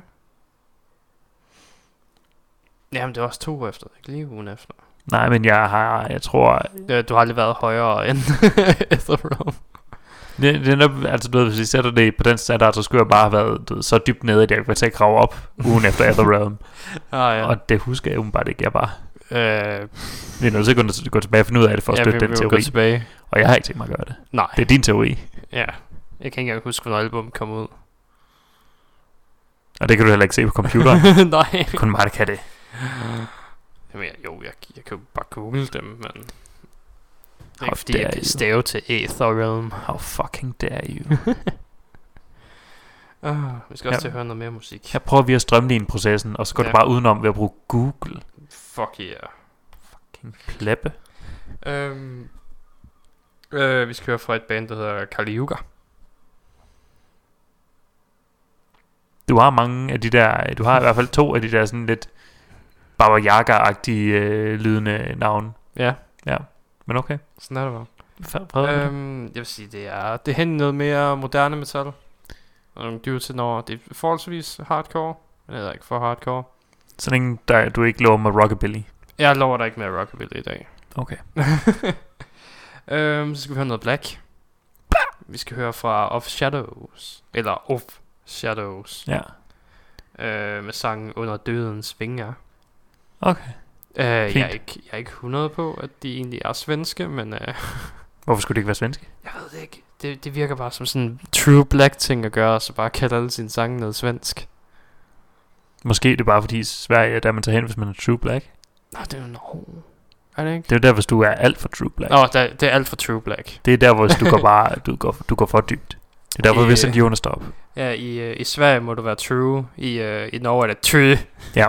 Jamen, det var også to uger efter, ikke lige ugen efter. Nej, men jeg har, jeg tror, Øh, Du har aldrig været højere end Ethereum. det, det er nok, altså du ved, hvis vi sætter det på den standard, så skulle jeg bare have været du ved, så dybt nede, at jeg kunne tage grave op ugen efter Etherrealm. Ah, ja. Ja. Og det husker jeg umiddelbart ikke, jeg bare. øh, Vi er nødt til at gå, tilbage og finde ud af det, for at ja, støtte vi den gå teori. tilbage. Og jeg har ikke tænkt mig at gøre det. Nej, Det er din teori, ja. Jeg kan ikke engang huske, hvornår album kom ud. og det kan du heller ikke se på computeren. Nej. Kun mig, der kan det. Jamen, jeg, jo, jeg, jeg kan jo bare google dem, men... Det er How ikke fordi, jeg kan stave til Ethereum. How fucking dare you. Ah, vi skal også Ja. til at høre noget mere musik. Her prøver vi at strømline processen, og så går Ja. du bare udenom ved at bruge Google. Fuck yeah. Fucking pleppe. Um, øh, vi skal høre fra et band, der hedder Kali Yuga. Du har mange af de der, du har i hvert fald to af de der sådan lidt Baba Yaga-agtige øh, lydende navne. Ja, Men okay. sådan er det bare. Fred, øh, Um, jeg vil sige, det er, det er hen noget mere moderne metal. Og nogle dyre til når det er forholdsvis hardcore, men det er ikke for hardcore. så længe der, du ikke lover med rockabilly. Jeg lover dig ikke med rockabilly i dag. Okay. um, så skal vi høre noget black. Vi skal høre fra Of Shadows. Eller Of Shadows. Ja. Uh, med sangen Under Dødens Vinger. Okay. Uh, jeg, er Fint. ikke, jeg er ikke 100 på, at de egentlig er svenske, men uh, Hvorfor skulle det ikke være svenske? jeg ved det ikke. Det, det virker bare som sådan en true black ting at gøre, så bare kalde alle sine sange noget svensk. Måske det er bare fordi Sverige er der, man tager hen, hvis man er True Black. Nå, det er jo no. Er det ikke? Det er jo der, hvis du er alt for True Black. Nå, der, det er alt for True Black. Det er der, hvor du går bare, du går, du går for dybt. Det er derfor, I, vi har sendt Jonas op. Ja, i, øh, i Sverige må du være true. I, øh, i Norge er det true. Ja.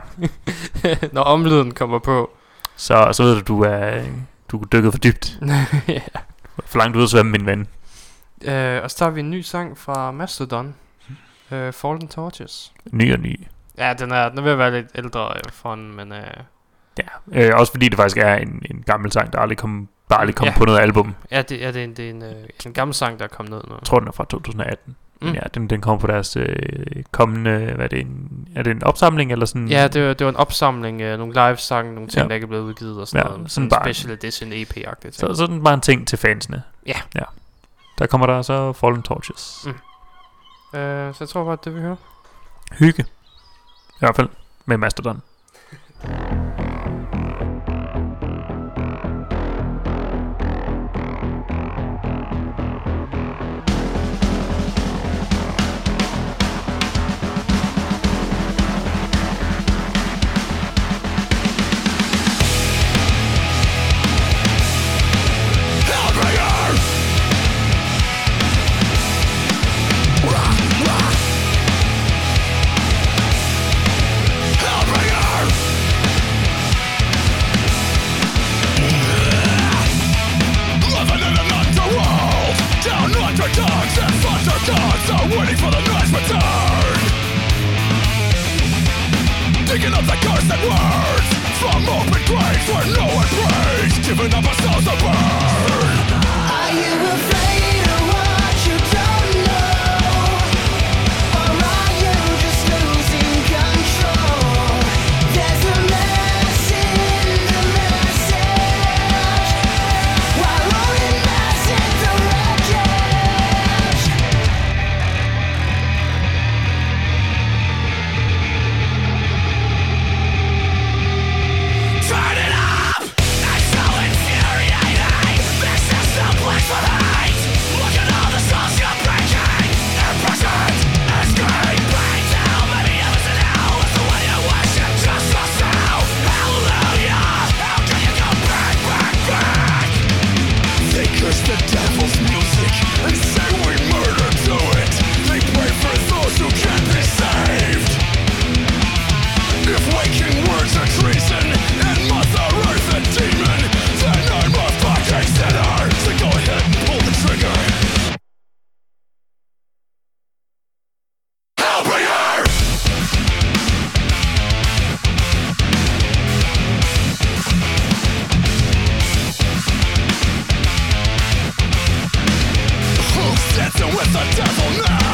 Når omlyden kommer på. Så, så ved du, du er, du er dykket for dybt. ja. For langt ud at svømme, min ven. Øh, og så har vi en ny sang fra Mastodon. Øh, Fallen Torches. Ny og ny. Ja, den er, den er ved at være lidt ældre øh, for den, men... Øh, Ja. Øh, også fordi det faktisk er en, en gammel sang, der aldrig kom, der aldrig kom Ja. på noget album. ja, det, ja, det er en, det er en, øh, en gammel sang, der er kommet ned nu. Jeg tror, den er fra 2018. Mm. Ja, den, den kommer på deres øh, kommende, hvad er det, en, er det en opsamling eller sådan? Ja, det var, det var en opsamling, øh, nogle live-sange, nogle ting, Ja. der ikke er blevet udgivet og sådan Ja, noget. sådan en bare- special edition EP-agtigt. Så, så den bare en ting til fansene. Ja. ja. Der kommer der så Fallen Torches. Mm. Øh, så jeg tror bare, det vi hører. Hygge. I hvert fald med Mastodon. open graves where no one prays Giving up ourselves to burn dancing with the devil now?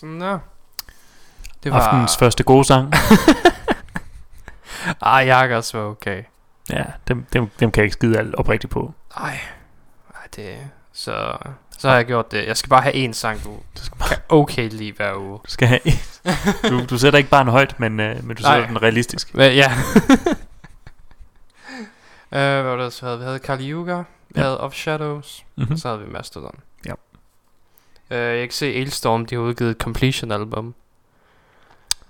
Sådan, nå. Det Aftens første gode sang. Ah, Jakkers var okay. ja, dem, dem, dem kan jeg ikke skide alt oprigtigt på. Ej, ej det... Så, så har jeg gjort det. Jeg skal bare have en sang, du Du skal, bare, kan okay lide hver uge. du skal have en. Du, du sætter ikke bare en højt, men, øh, men du sætter Nej. den realistisk. Hva, ja. uh, hvad var det, vi havde? Vi havde Kali Yuga. Vi Ja. havde Of Shadows. Mm-hmm. Og så havde vi Mastodon. Uh, jeg kan se Ailstorm, de har udgivet et Completion album.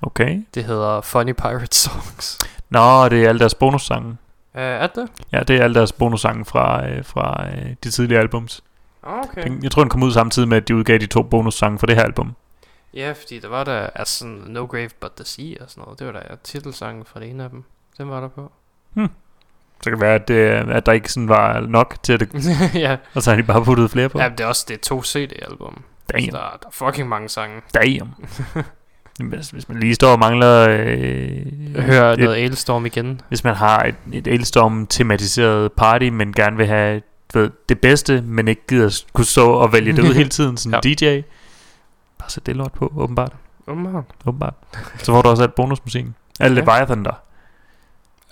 Okay. Det hedder Funny Pirate Songs. Nå, det er alle deres bonussange. Uh, er det? Ja, det er alle deres bonussange fra, øh, fra øh, de tidligere albums. Okay. Den, jeg tror, den kom ud samtidig med, at de udgav de to bonussange fra det her album. Ja, fordi der var der altså No Grave But The Sea og sådan noget. Det var der titelsangen fra det ene af dem. Den var der på. Så kan det være, at, det, at der ikke sådan var nok til at det, ja. og så har de bare puttet flere på. ja, det er også det er to CD-album. Så Damn, der, der er fucking mange sange. damn. hvis, hvis man lige står og mangler... Øh, Hør et- noget Ailstorm igen. Hvis man har et, et Ailstorm-tematiseret party, men gerne vil have ved, det bedste, men ikke gider kunne stå og vælge det ud hele tiden, sådan ja. DJ, bare sæt det lort på, åbenbart. Umiddelbart. åbenbart. Så får du også alt bonusmusikken. Alt Ja. Leviathan der.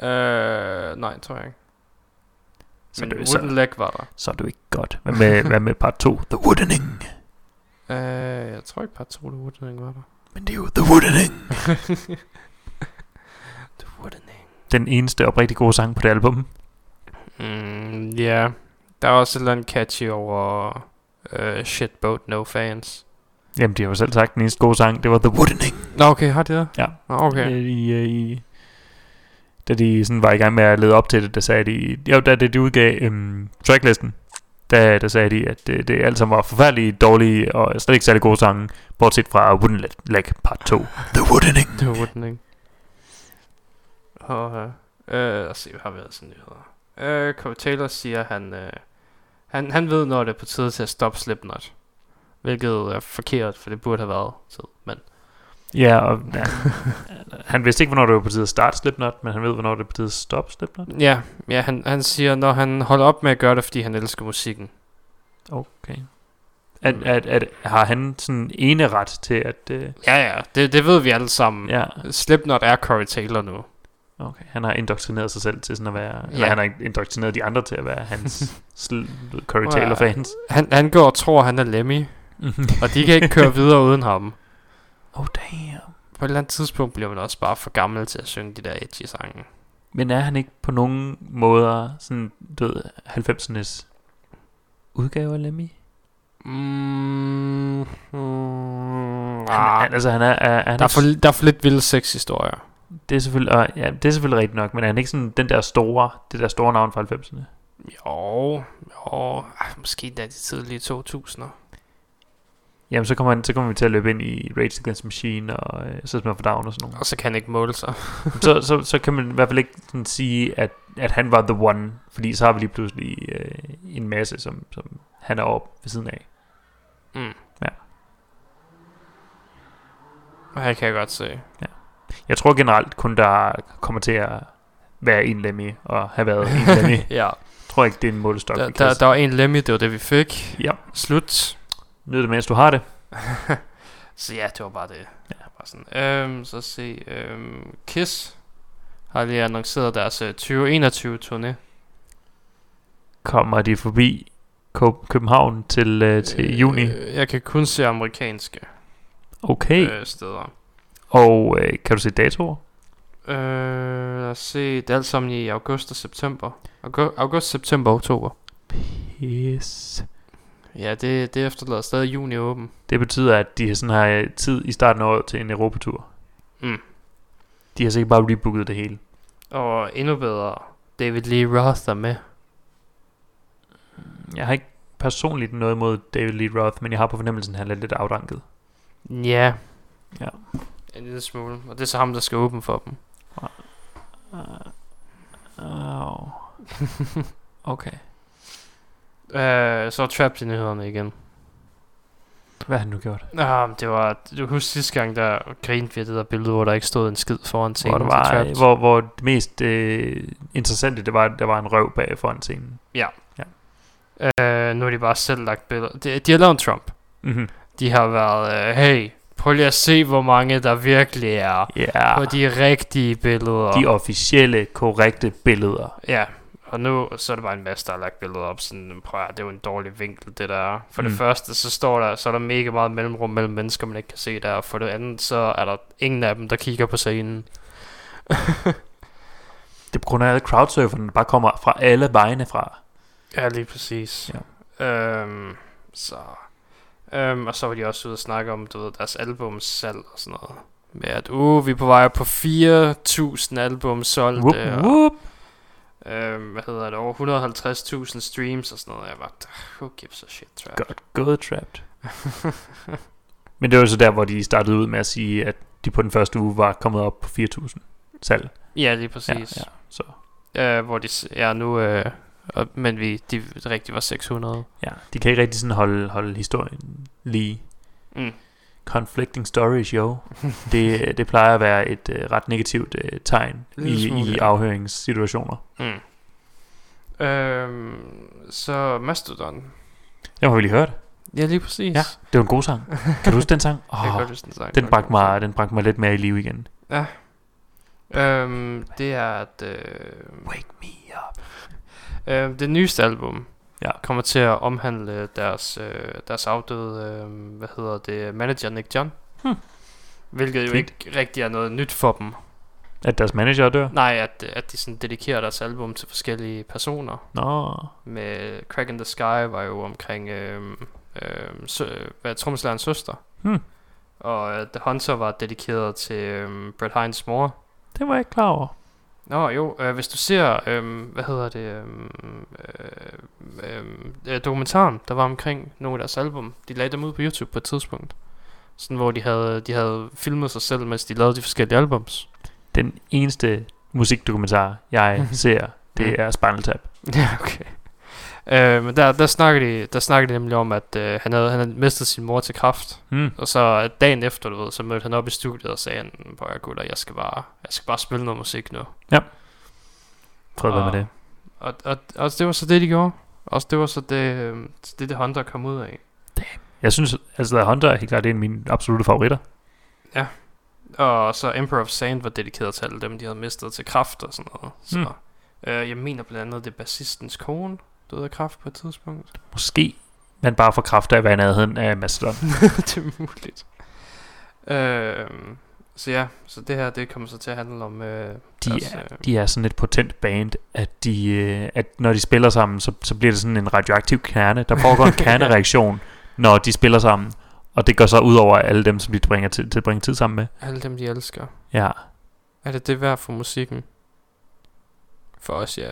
Øh, nej, tror jeg ikke. Så, Men det, så, Wooden Leg var der. så er du ikke godt. Hvad med, hvad med part 2? The Woodening. Øh, jeg tror ikke bare to, det Wooden Leg var der. Men det er jo The Woodening. The Wooden Leg. Den eneste oprigtig gode sang på det album. Mm, ja. Yeah. Der er også et eller andet catchy over uh, Shitboat No Fans. Jamen, de har jo selv sagt, den eneste gode sang, det var The Woodening. Nå, okay, har de det? Ja. Nå, okay. Øh, I, øh, i, da de sådan var i gang med at lede op til det, der sagde de, jo, da de, de udgav um, tracklisten, der, der sagde de, at det, det alt sammen var forfærdelige, dårlige og slet ikke særlig gode sange, bortset fra Wooden Leg part 2. The Woodening. Det var Wooden Leg. Og, øh, øh, lad os se, hvad har vi ellers af nyheder. Øh, Corey Taylor siger, han, øh, han, han ved, når det er på tide til at stoppe Slipknot. Hvilket er forkert, for det burde have været tid. Men Ja, og ja, han vidste ikke, hvornår det var på tide at starte Slipknot, men han ved, hvornår det er på tide at stoppe Slipknot. ja, ja han, han siger, når han holder op med at gøre det, fordi han elsker musikken. Okay. At, at, at, har han sådan ene ret til at... Uh, Ja, ja, det, det ved vi alle sammen. ja, Slipknot er Corey Taylor nu. okay. Han har indoktrineret sig selv til sådan at være... Ja. Eller han har indoktrineret de andre til at være hans Corey Ja. Taylor fans. Han, han går og tror, han er Lemmy, og de kan ikke køre videre uden ham. Oh damn. På et eller andet tidspunkt bliver man også bare for gammel til at synge de der edgy sange. Men er han ikke på nogen måder sådan, du ved, 90'ernes udgave af Lemmy? Mm, mm, Han, ah, han, altså, han er, er, er han der, er for, der er for lidt vilde sexhistorier. det er selvfølgelig, og, ja, det er selvfølgelig rigtigt nok, men er han ikke sådan den der store, det der store navn fra 90'erne? Jo, jo, ah, måske da de tidlige 2000'er. Jamen, så kommer, han, så kommer vi til at løbe ind i Rage Against Machine og øh, så for Down og sådan noget. Og så kan han ikke måle sig. så, så, så kan man i hvert fald ikke sådan sige, at, at han var the one, fordi så har vi lige pludselig øh, en masse, som, som han er op ved siden af. Mm. Ja. Og her kan jeg godt se. Jeg tror generelt kun, der kommer til at være en Lemmy og have været en Lemmy. Jeg ja, tror ikke, det er en målestok. der, der, der var en Lemmy, det var det vi fik. Ja, Slut. Nyd det, mens du har det. så ja, det var bare det. Ja. Bare sådan. Øhm, så se, øhm, Kiss har lige annonceret deres øh, 2021 turné. Kommer de forbi Køb- København til, øh, til juni? Øh, jeg kan kun se amerikanske Okay. øh, steder. Og øh, kan du se datoer? Øh, lad os se, det er alt sammen i august og september. August, august september, oktober. Yes. Ja, det, det efterlader stadig juni åben. Det betyder, at de sådan har øh, tid i starten af året til en Europatur. Mm. De har sikkert bare rebooket det hele. Og endnu bedre, David Lee Roth er med. Jeg har ikke personligt noget mod David Lee Roth, men jeg har på fornemmelsen, at han er lidt afdanket. Ja. Ja. En lille smule. Og det er så ham, der skal åbne for dem. Oh. okay. Øh, så Trapped i nyhederne igen. Hvad har han nu gjort? Ah, det var, du kan huske sidste gang, der grinte vi det der billede, hvor der ikke stod en skid foran Hvor, scenen der til var, Trapped. hvor, hvor det mest øh, interessante, det var, at der var en røv bag foran scenen. Øh, nu har de bare selv lagt billeder. De, de har lavet Trump. Mm-hmm. De har været, øh, hey, Prøv lige at se, hvor mange der virkelig er Ja, på de rigtige billeder. de officielle, korrekte billeder. Ja, og nu så er der bare en masse, der har lagt billeder op. Sådan, prøv at, det er jo en dårlig vinkel, det der er. For mm. Det første, så står der, så er der mega meget mellemrum mellem mennesker, man ikke kan se der. Og for det andet, så er der ingen af dem, der kigger på scenen. Det er på grund af, at crowdsurferne bare kommer fra alle vegne fra. Ja, lige præcis. Ja. Øhm, så... Øhm, og så var de også ude og snakke om, du ved, deres albumsalg og sådan noget. Med at, uh, vi er på vej på 4.000 album solgt. Whoop, og, Øhm, hvad hedder det, over 150.000 streams og sådan noget. Jeg var, who gives a shit, jeg. Godt gået, Trapped. Men det var så der, hvor de startede ud med at sige, at de på den første uge var kommet op på 4.000 salg. Ja, lige præcis. ja. Så Ja. Øh, hvor de, s- ja, nu, øh, og, men vi, de rigtig var 600. ja, de kan ikke rigtig sådan holde, holde historien lige. Mm. Conflicting stories, jo. det, det plejer at være et uh, ret negativt uh, tegn i, smule, i ja. afhøringssituationer. Mm. Øhm, så Mastodon. Jeg har lige hørt. Ja, lige præcis. Ja, det var en god sang. Kan du huske den sang? Jeg kan Oh, godt huske den sang. den, bragte mig, den bragte mig lidt mere i liv igen. sang. Øhm, det er at, øh, Wake me up. øh, det nyeste album Ja. kommer til at omhandle deres, øh, deres afdøde, øh, hvad hedder det, manager Nick John. Hmm. Hvilket jo Fint. ikke rigtig er noget nyt for dem. At deres manager dør? Nej, at, at de sådan dedikerer deres album til forskellige personer. Nå, Med Crack in the Sky var jo omkring øh, øh, sø, hvad trommeslagerens søster. Hmm. Og øh, The Hunter var dedikeret til øh, Bret Hines mor. det var jeg ikke klar over. Nå jo, øh, hvis du ser, øh, hvad hedder det, øh, øh, øh, dokumentaren, der var omkring nogle af deres album, de lagde dem ud på YouTube på et tidspunkt. Sådan hvor de havde, de havde filmet sig selv, mens de lavede de forskellige albums. Den eneste musikdokumentar, jeg ser, det er Spinal Tap. Ja, okay. Øh, men der, der, snakker de, der snakker de nemlig om, at øh, han, havde, han havde mistet sin mor til kraft. Mm. Og så øh, dagen efter, du ved, så mødte han op i studiet og sagde, hvor jeg gutter, jeg skal bare, jeg skal bare spille noget musik nu. Prøv at være med Og- det. Og, og, og det var så det, de gjorde. Og det var så det, øh, det, det Hunter kom ud af. Jeg synes, altså Hunter er helt klart en af mine absolutte favoritter. Og så Emperor of Sand var dedikeret til alle dem, de havde mistet til kraft og sådan noget. Så, Hmm. øh, jeg mener blandt andet, det er bassistens kone, døde af kraft på et tidspunkt. Måske, men bare for kraft af at være i nærheden af Mastodon. det er muligt. Øh, så ja, så det her, det kommer så til at handle om... Øh, De deres, er, øh, de er sådan et potent band, at, de, øh, at når de spiller sammen, så, så bliver det sådan en radioaktiv kerne. Der foregår en kernereaktion, når de spiller sammen. Og det går så ud over alle dem, som de bringer til, til at bringe tid sammen med. alle dem, de elsker. Ja, Er det det værd for musikken? For os, ja.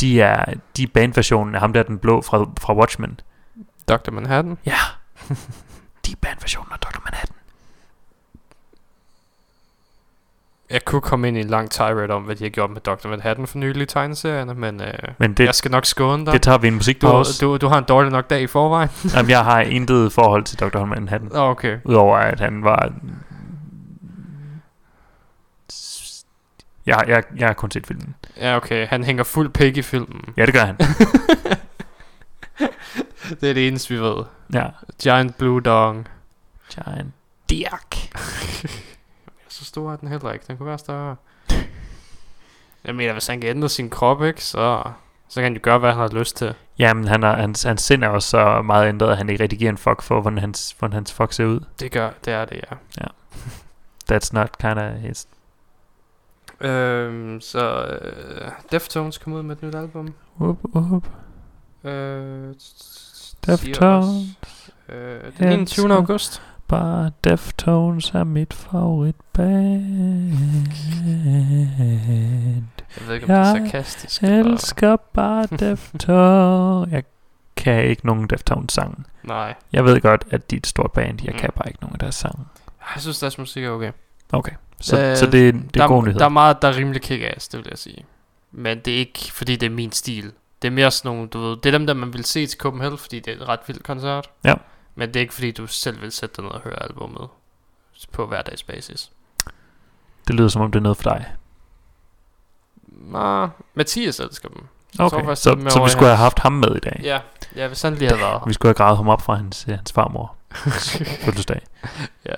De er, de er bandversionen af ham der, den blå fra, fra Watchmen. Dr. Manhattan? Ja, de er bandversionen af Dr. Manhattan. Jeg kunne komme ind i en lang tirade om, hvad de har gjort med Dr. Manhattan for nylig i tegneserierne, men øh, Men det, jeg skal nok skåne dig. det tager vi en Du, musikpause. du, du har en dårlig nok dag i forvejen. Jamen, jeg har intet forhold til Dr. Manhattan. Okay. Udover at han var... Jeg, jeg, jeg har kun set filmen. Ja, okay. Han hænger fuld pik i filmen. Ja, det gør han. Det er det eneste, vi ved. Ja. Giant Blue Dong. Giant Dirk. Så stor er den heller ikke. Den kunne være større. Jeg mener, hvis han kan ændre sin krop, ikke, så, så kan han jo gøre, hvad han har lyst til. Jamen, han er, hans, hans sind er også så meget ændret, at han ikke rigtig giver en fuck for, hvordan hans, hvordan hans fuck ser ud. Det gør, det er det, ja. That's not kind of his... Øhm, så øh, Deftones kom ud med et nyt album. Whoop, whoop. Øh, Deftones. Øh, den 21. elsker- august. Bare Deftones er mit favoritband. Jeg ved ikke, om det er Jeg sarkastisk. eller- Elsker bare Deftones. Jeg kan ikke nogen Deftones sang. Nej. Jeg ved godt, at de er et stort band. Jeg Mm. kan bare ikke nogen af deres sange. Jeg synes, deres musik er okay. Okay. Så, Øh, så det, det er der, god er, nyhed. der er meget, der er rimelig kick-ass, det vil jeg sige. Men det er ikke, fordi det er min stil. Det er mere sådan nogle, du ved, det er dem, der man vil se til Copenhagen, fordi det er et ret vildt koncert. Ja. Men det er ikke, fordi du selv vil sætte dig ned og høre albumet på hverdagsbasis. Det lyder som om, det er noget for dig. Nå, Mathias elsker dem. Okay, så, lidt mere så over vi skulle have haft ham med i dag. Ja, ja hvis han lige havde været. Vi skulle have gravet ham op fra hans, hans farmor. fødselsdag. Ja.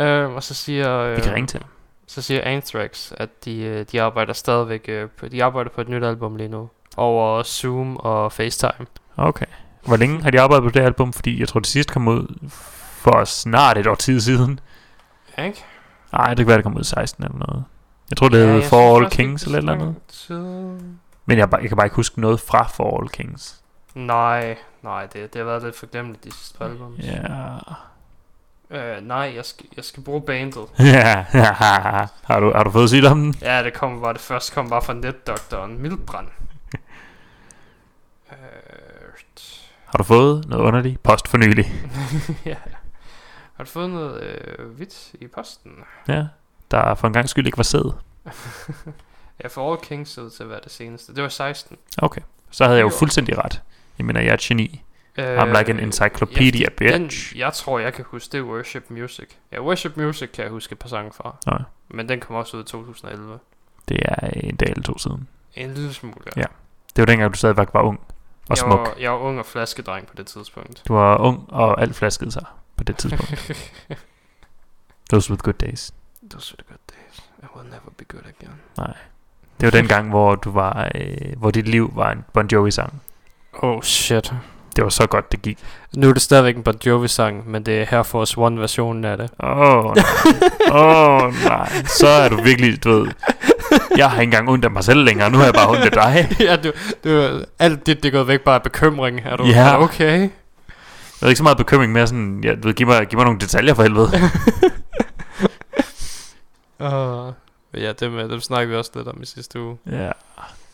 Ja. Øh, og så siger... Øh, Vi kan ringe til. Så siger Anthrax, at de, øh, de arbejder stadigvæk øh, på, de arbejder på et nyt album lige nu. Over Zoom og FaceTime. Okay. Hvor længe har de arbejdet på det album? Fordi jeg tror, det sidste kom ud for snart et år tid siden. Ikke? Nej, det kan være, det kom ud i 16 eller noget. Jeg tror, det ja, hed For All Kings eller et er eller andet. Men jeg, jeg kan bare ikke huske noget fra For All Kings. Nej, nej, det, det har været lidt forglemmeligt de sidste album. Ja. Øh, nej, jeg skal, jeg skal bruge bandet. Ja, har du, har du fået sygdommen? Ja, det kom bare, det første kom bare fra netdoktoren Mildbrand. øh, Har du fået noget underligt post for nylig? ja. Har du fået noget øh, hvidt i posten? Ja, der for en gang skyld ikke var sæd. Ja, for All Kings ud til at være det seneste. Det var 16. Okay, så havde jeg jo Jo. fuldstændig ret. Jeg mener, jeg er et geni. Øh, I'm like an encyclopedia, den, bitch. jeg tror, jeg kan huske, det er Worship Music. Ja, Worship Music kan jeg huske et par sange fra. Nå, Men den kom også ud i 2011. det er en dag eller to siden. En lille smule, Ja. Det var dengang, du stadigvæk var ung og jeg smuk. Var, jeg var ung og flaskedreng på det tidspunkt. Du var ung, og alt flaskede sig på det tidspunkt. Those were good days. Those were the good days. I will never be good again. Nej. Det var den gang, hvor du var, øh, hvor dit liv var en Bon Jovi-sang. Oh shit. Det var så godt, det gik. Nu er det stadigvæk en Bon Jovi-sang, men det er Her Force One-versionen af det. Åh, oh, nej. Åh, oh, nej. Så er du virkelig, du ved... Jeg har ikke engang ondt af mig selv længere. Nu har jeg bare ondt af dig. ja, du, du, alt det, det er gået væk bare af bekymring. Er du Ja. er okay? Jeg har ikke så meget bekymring mere sådan... Ja, du ved, giv mig, giv mig nogle detaljer for helvede. Uh, ja, dem, øh, dem snakkede vi også lidt om i sidste uge. ja,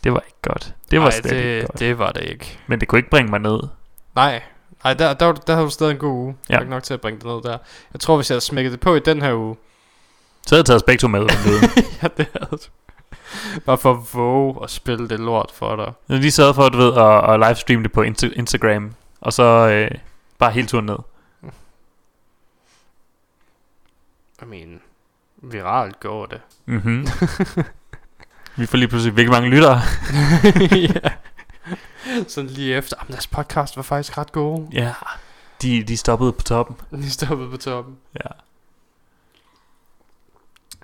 det var ikke godt. Det var Ej, slet ikke det, godt. det var det ikke. Men det kunne ikke bringe mig ned. Nej, Nej der, der, der havde du stadig en god uge. Ja. Ja. Nok til at bringe det ned der. Jeg tror, hvis jeg havde smækket det på i den her uge, Så havde jeg taget Spektrum med. ja, det havde du. Bare for at våge at spille det lort for dig. Jeg lige sørget for, du ved, at, at livestreame det på Insta- Instagram. Og så øh, bare hele turen ned. I mean, viralt går det. Mhm. Vi får lige pludselig virkelig mange lyttere. ja. Sådan lige efter, "Jamen, deres podcast var faktisk ret gode. Ja, de, de stoppede på toppen. De stoppede på toppen. Ja.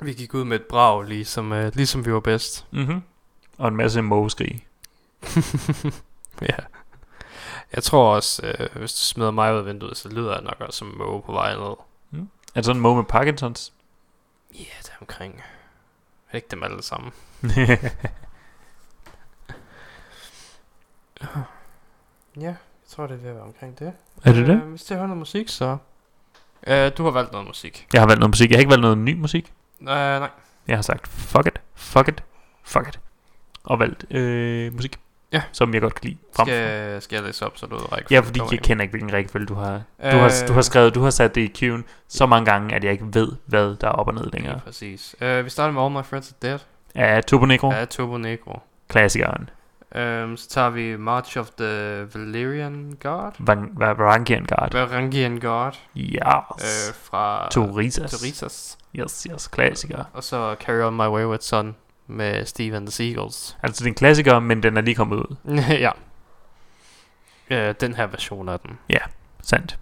Vi gik ud med et brag, ligesom, uh, ligesom vi var bedst. Mhm. Og en masse mågeskrig. ja. Jeg tror også, øh, hvis du smider mig ud af vinduet, så lyder jeg nok også som en måge på vej ned. Er det sådan en måge med Parkinsons? Ja, yeah, det er omkring. Er det ikke dem alle sammen? Ja, jeg tror, det er ved at være omkring det. er det det? Øh, hvis det hører noget musik, så... Øh, du har valgt noget musik. Jeg har valgt noget musik. Jeg har ikke valgt noget ny musik. Øh, nej. Jeg har sagt, fuck it, fuck it, fuck it. Og valgt øh, musik. Ja. Som jeg godt kan lide. Frem Skal, skal jeg læse op, så du ved Ja, fordi jeg kender ikke, hvilken rækkefølge du har. Du, har, du har Øh. skrevet, du har sat det i queuen så mange gange, at jeg ikke ved, hvad der er op og ned længere. Ja, præcis. Øh, vi starter med All My Friends Are Dead. Ja, Turbo Negro, Ja, Turbo Negro. klassikeren. Um, så tager vi March of the Valerian Guard. Van- Va- Varangian Guard. Varangian Guard. Yes. Øh, fra Torisas. Toritas. Yes, yes, klassiker. Og så Carry On My Wayward Son med Steve and the Seagulls. Altså, det er en klassiker, men den er lige kommet ud. ja. Øh, den her version af den. Sandt.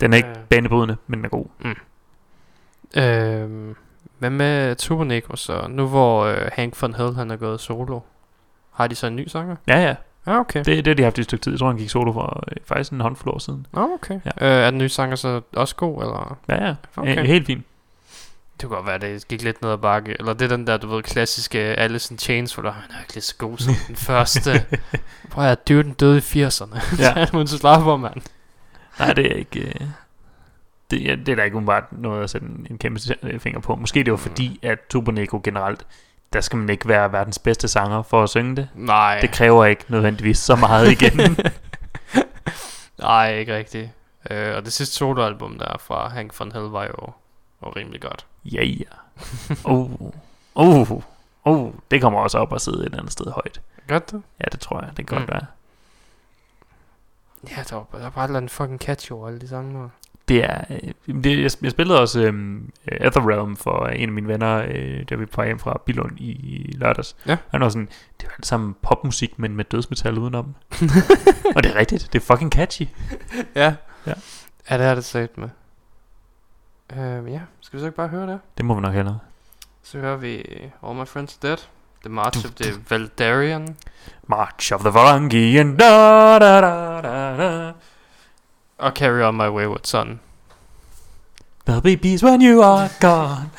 Den er ikke Øh. banebrydende, men den er god. Øh, hvad med Turbo Negro så? Nu hvor øh, Hank von Hell han er gået solo. Har de så en ny sanger? Ja, ja. Ja, okay. Det, det har de haft i et stykke tid. Jeg tror, han gik solo for øh, faktisk en håndfuld år siden. Nå, okay. Ja. Øh, er den nye sanger så også god, eller? Ja, ja. Okay. Okay. Helt fint. Det kunne godt være, det gik lidt ned ad bakke. Eller det er den der, du ved, klassiske Alice in Chains, hvor der han er ikke lige så god som den første. Prøv at dyre den døde i 80'erne. Ja. så man så slap på, mand. Nej, det er ikke... Øh, det, ja, det er der ikke umiddelbart noget at sætte en, en kæmpe øh, finger på. Måske det var fordi, at Turbo Negro generelt, der skal man ikke være verdens bedste sanger for at synge det. Nej. Det kræver ikke nødvendigvis så meget igen. Nej, ikke rigtigt. Øh, og det sidste soloalbum der fra Hank von Hell var jo, var rimelig godt. ja, ja. Oh, oh, oh, det kommer også op og sidde et andet sted højt. Godt det? Ja, det tror jeg. Det kan godt Mm. være. Ja, der var, der var bare et eller andet fucking catchy over alle de sange der det er, øh, det, jeg, jeg spillede også øhm, Ether Realm for en af mine venner, øh, der vi på hjem fra Bilund i, i lørdags. Ja. Han var sådan, det var alt sammen popmusik, men med dødsmetal udenom. og det er rigtigt, det er fucking catchy. ja. ja. Ja, det er det sagt med. Øh, ja, skal vi så ikke bare høre det? Det må vi nok hellere. Så hører vi All My Friends Dead. The March of the Valdarian. March of the Varangian. Da, da, da, da, da. I'll carry on my wayward son. There'll be peace when you are gone.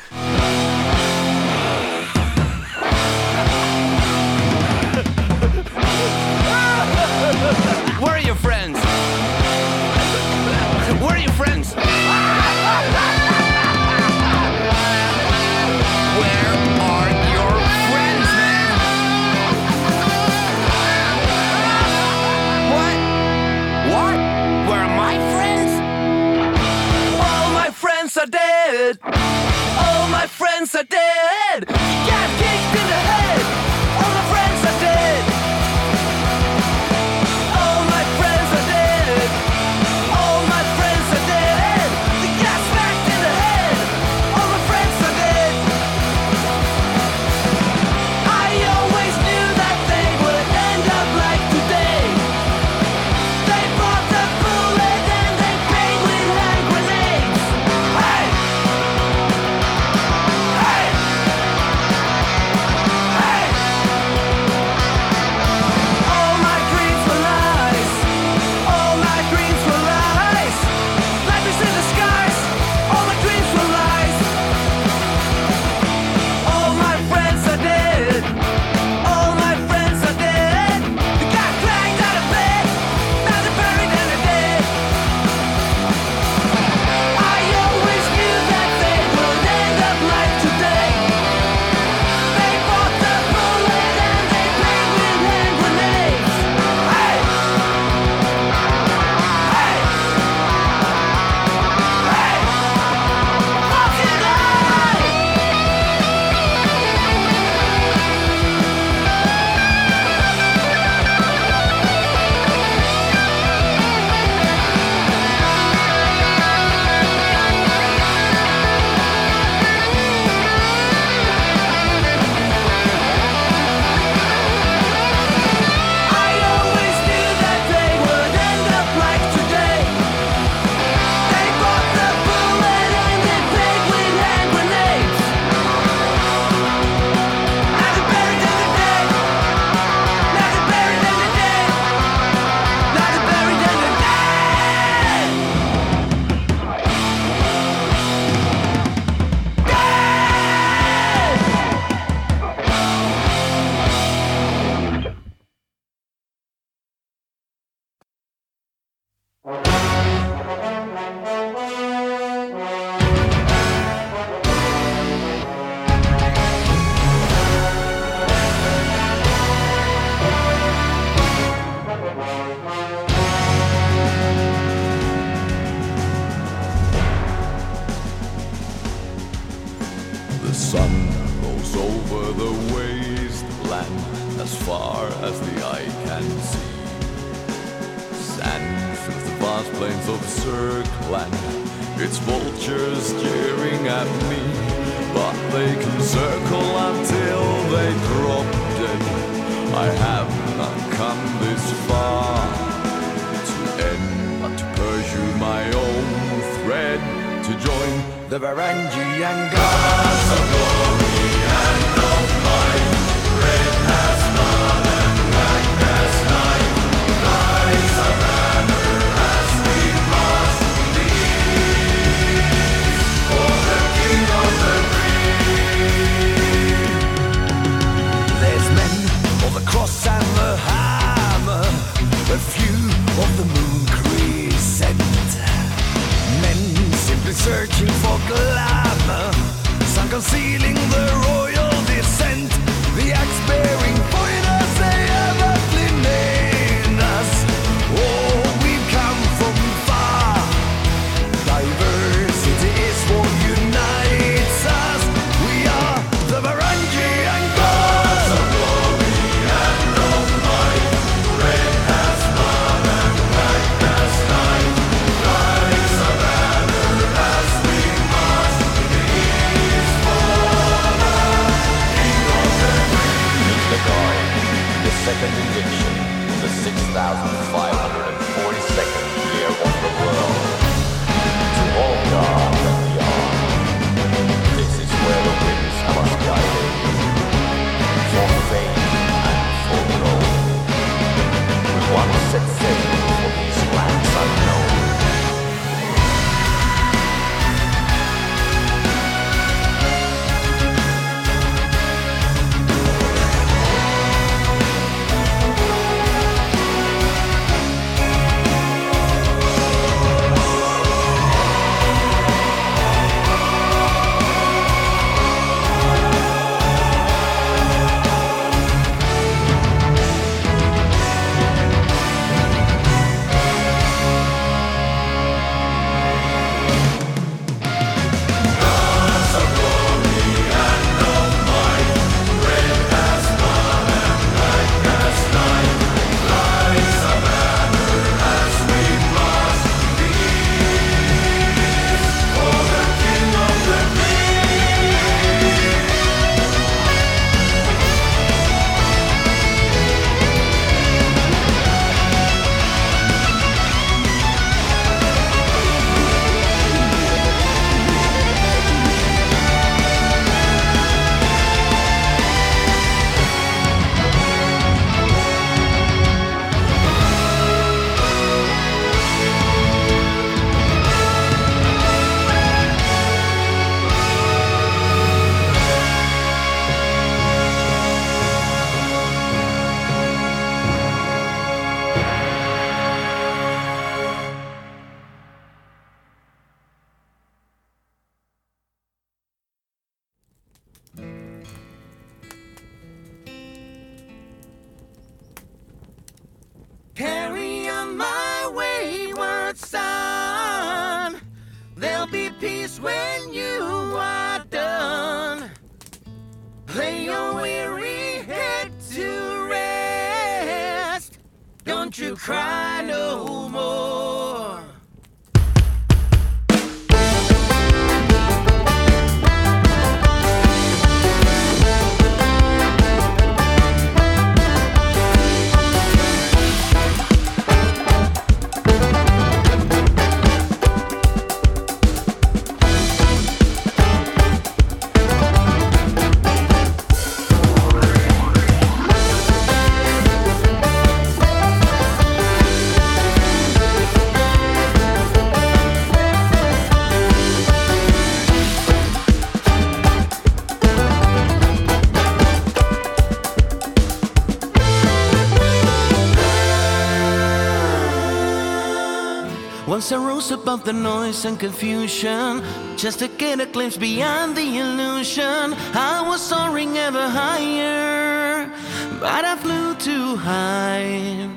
Once I rose above the noise and confusion, just to get a glimpse beyond the illusion. I was soaring ever higher, but I flew too high.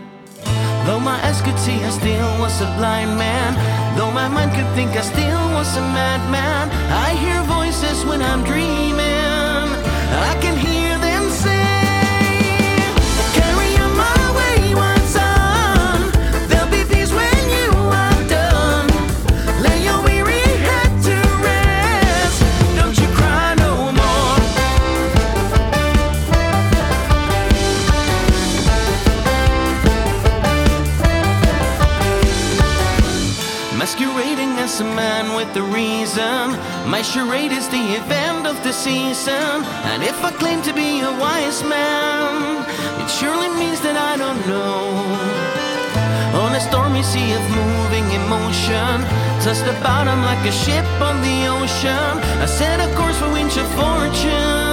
Though my eyes could see, I still was a blind man. Though my mind could think, I still was a madman. I hear voices when I'm dreaming. I with reason. My charade is the event of the season. And if I claim to be a wise man, it surely means that I don't know. On a stormy sea of moving emotion, tossed the bottom like a ship on the ocean. I set a course for winds of fortune,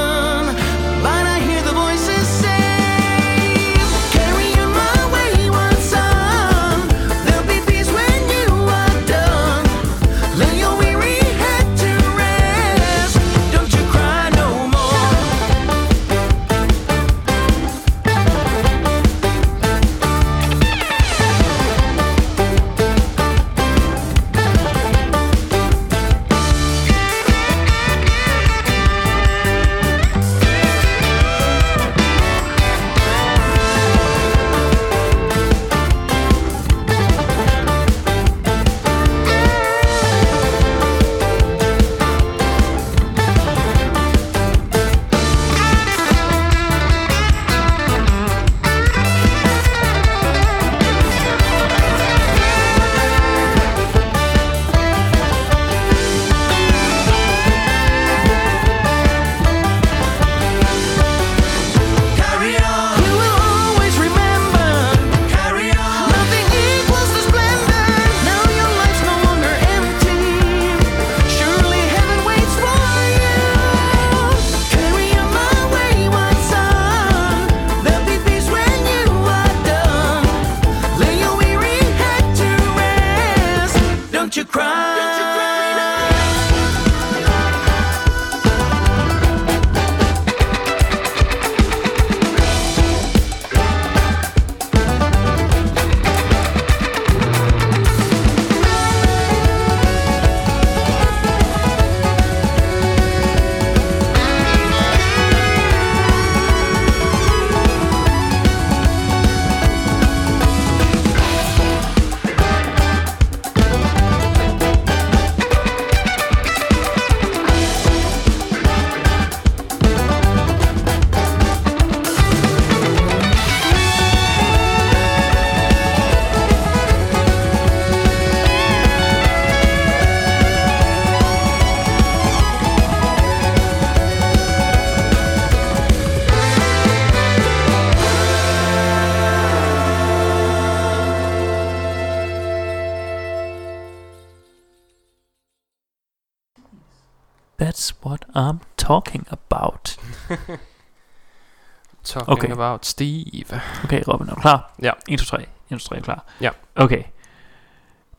Talking Okay. about Steve. Okay, Robin, er du klar? Ja. 1, 2, 3. 1, 2, 3, er klar? Ja. Okay.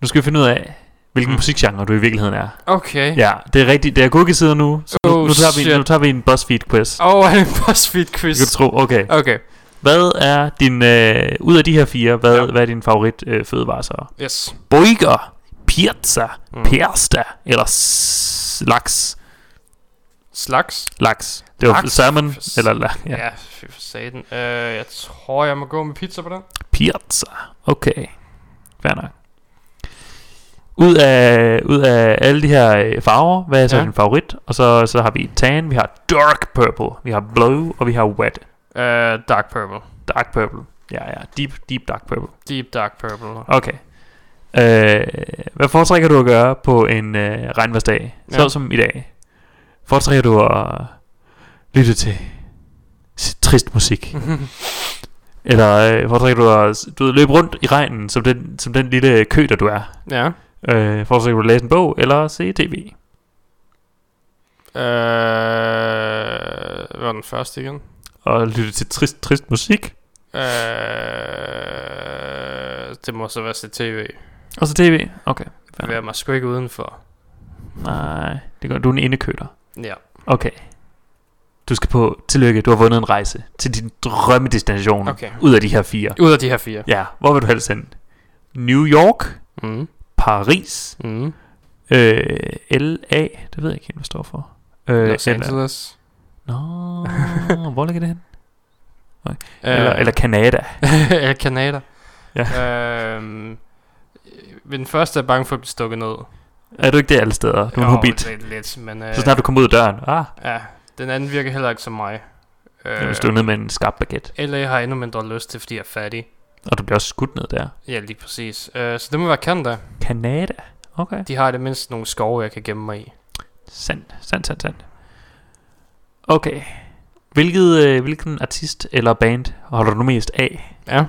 Nu skal vi finde ud af, hvilken Mm. musikgenre du i virkeligheden er. Okay. Ja, det er rigtigt. Det er cookiesider nu. Så nu, Oh, nu, tager vi, shit. nu tager vi en BuzzFeed-quiz. Åh, oh, en BuzzFeed Det quiz? kan du tro. Okay. Okay, Hvad er din... Øh, ud af de her fire, hvad, Ja. hvad er din favorit øh, fødevare så? yes. Burger. pizza, Mm. pasta eller s- laks. Slags? Laks. Det var Laks? salmon For eller Ja, ja. for satan. Øh, jeg tror, jeg må gå med pizza på den. pizza. Okay. Fair nok. Ud af, ud af alle de her øh, farver, hvad er så Ja. din favorit? Og så, så har vi tan, vi har dark purple, vi har blue, og vi har wet. Øh, dark purple. Dark purple. Ja, ja. Deep, deep dark purple. Deep dark purple. Okay. Øh, hvad foretrækker du at gøre på en øh, regnværsdag? Så Ja. som i dag. Foretrækker du at lytte til trist musik? Eller øh, foretrækker du at du ved, løbe rundt i regnen, som den, som den lille kø, der du er? ja. Øh, du at læse en bog, eller se tv? Øh, hvad var den første igen? Og lytte til trist, trist musik? Øh, det må så være til tv. Og så tv? Okay. fair er mig sgu ikke udenfor. Nej, det gør du er en indekøler. Ja. Okay. Du skal på, tillykke, du har vundet en rejse til din drømmedestination. Okay. Ud af de her fire. Ud af de her fire. Ja, hvor vil du helst hen? New York, Mm. Paris, Mm. øh, LA, det ved jeg ikke helt, hvad det står for. Øh, Los Angeles. Nå, hvor ligger det hen? Øh, Eller, eller Canada. eller Canada. Ja. Øhm, ved den første er bange for at blive stukket ned. Er du ikke det alle steder? Du er en Jo, hobbit. Lidt, lidt, men øh, Så snart du kommer ud af døren. Ah, ja, den anden virker heller ikke som mig. øh, hvis du er nede med en skarp baguette. Har jeg endnu mindre lyst til, fordi jeg er fattig. Og du bliver også skudt ned der. Ja, lige præcis. Øh, så det må være Canada. Canada. Okay. De har det mindste nogle skove, jeg kan gemme mig i. Sandt, sandt, sandt, sandt. Okay. Hvilket, øh, hvilken artist eller band holder du mest af? Ja,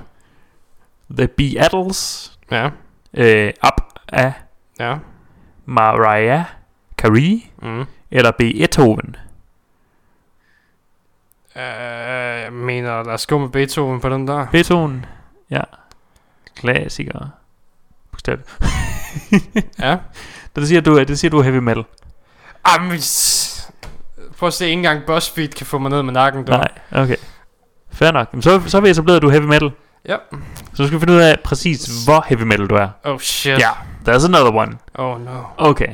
The Beatles, ja, øh, Up af ja. Mariah Carey Mm. eller Beethoven? Øh, jeg mener, lad os gå med Beethoven på den der. Beethoven, ja. Klassiker. Bogstaveligt. Ja. det siger du, det siger du heavy metal. Jamen, prøv at se, ikke engang BuzzFeed kan få mig ned med nakken, du. Nej, okay. Fair nok. Jamen, så, så er vi etableret, at du er heavy metal. Ja. Så skal vi finde ud af præcis, hvor heavy metal du er. Oh shit. Ja, there's another one. Oh no. Okay.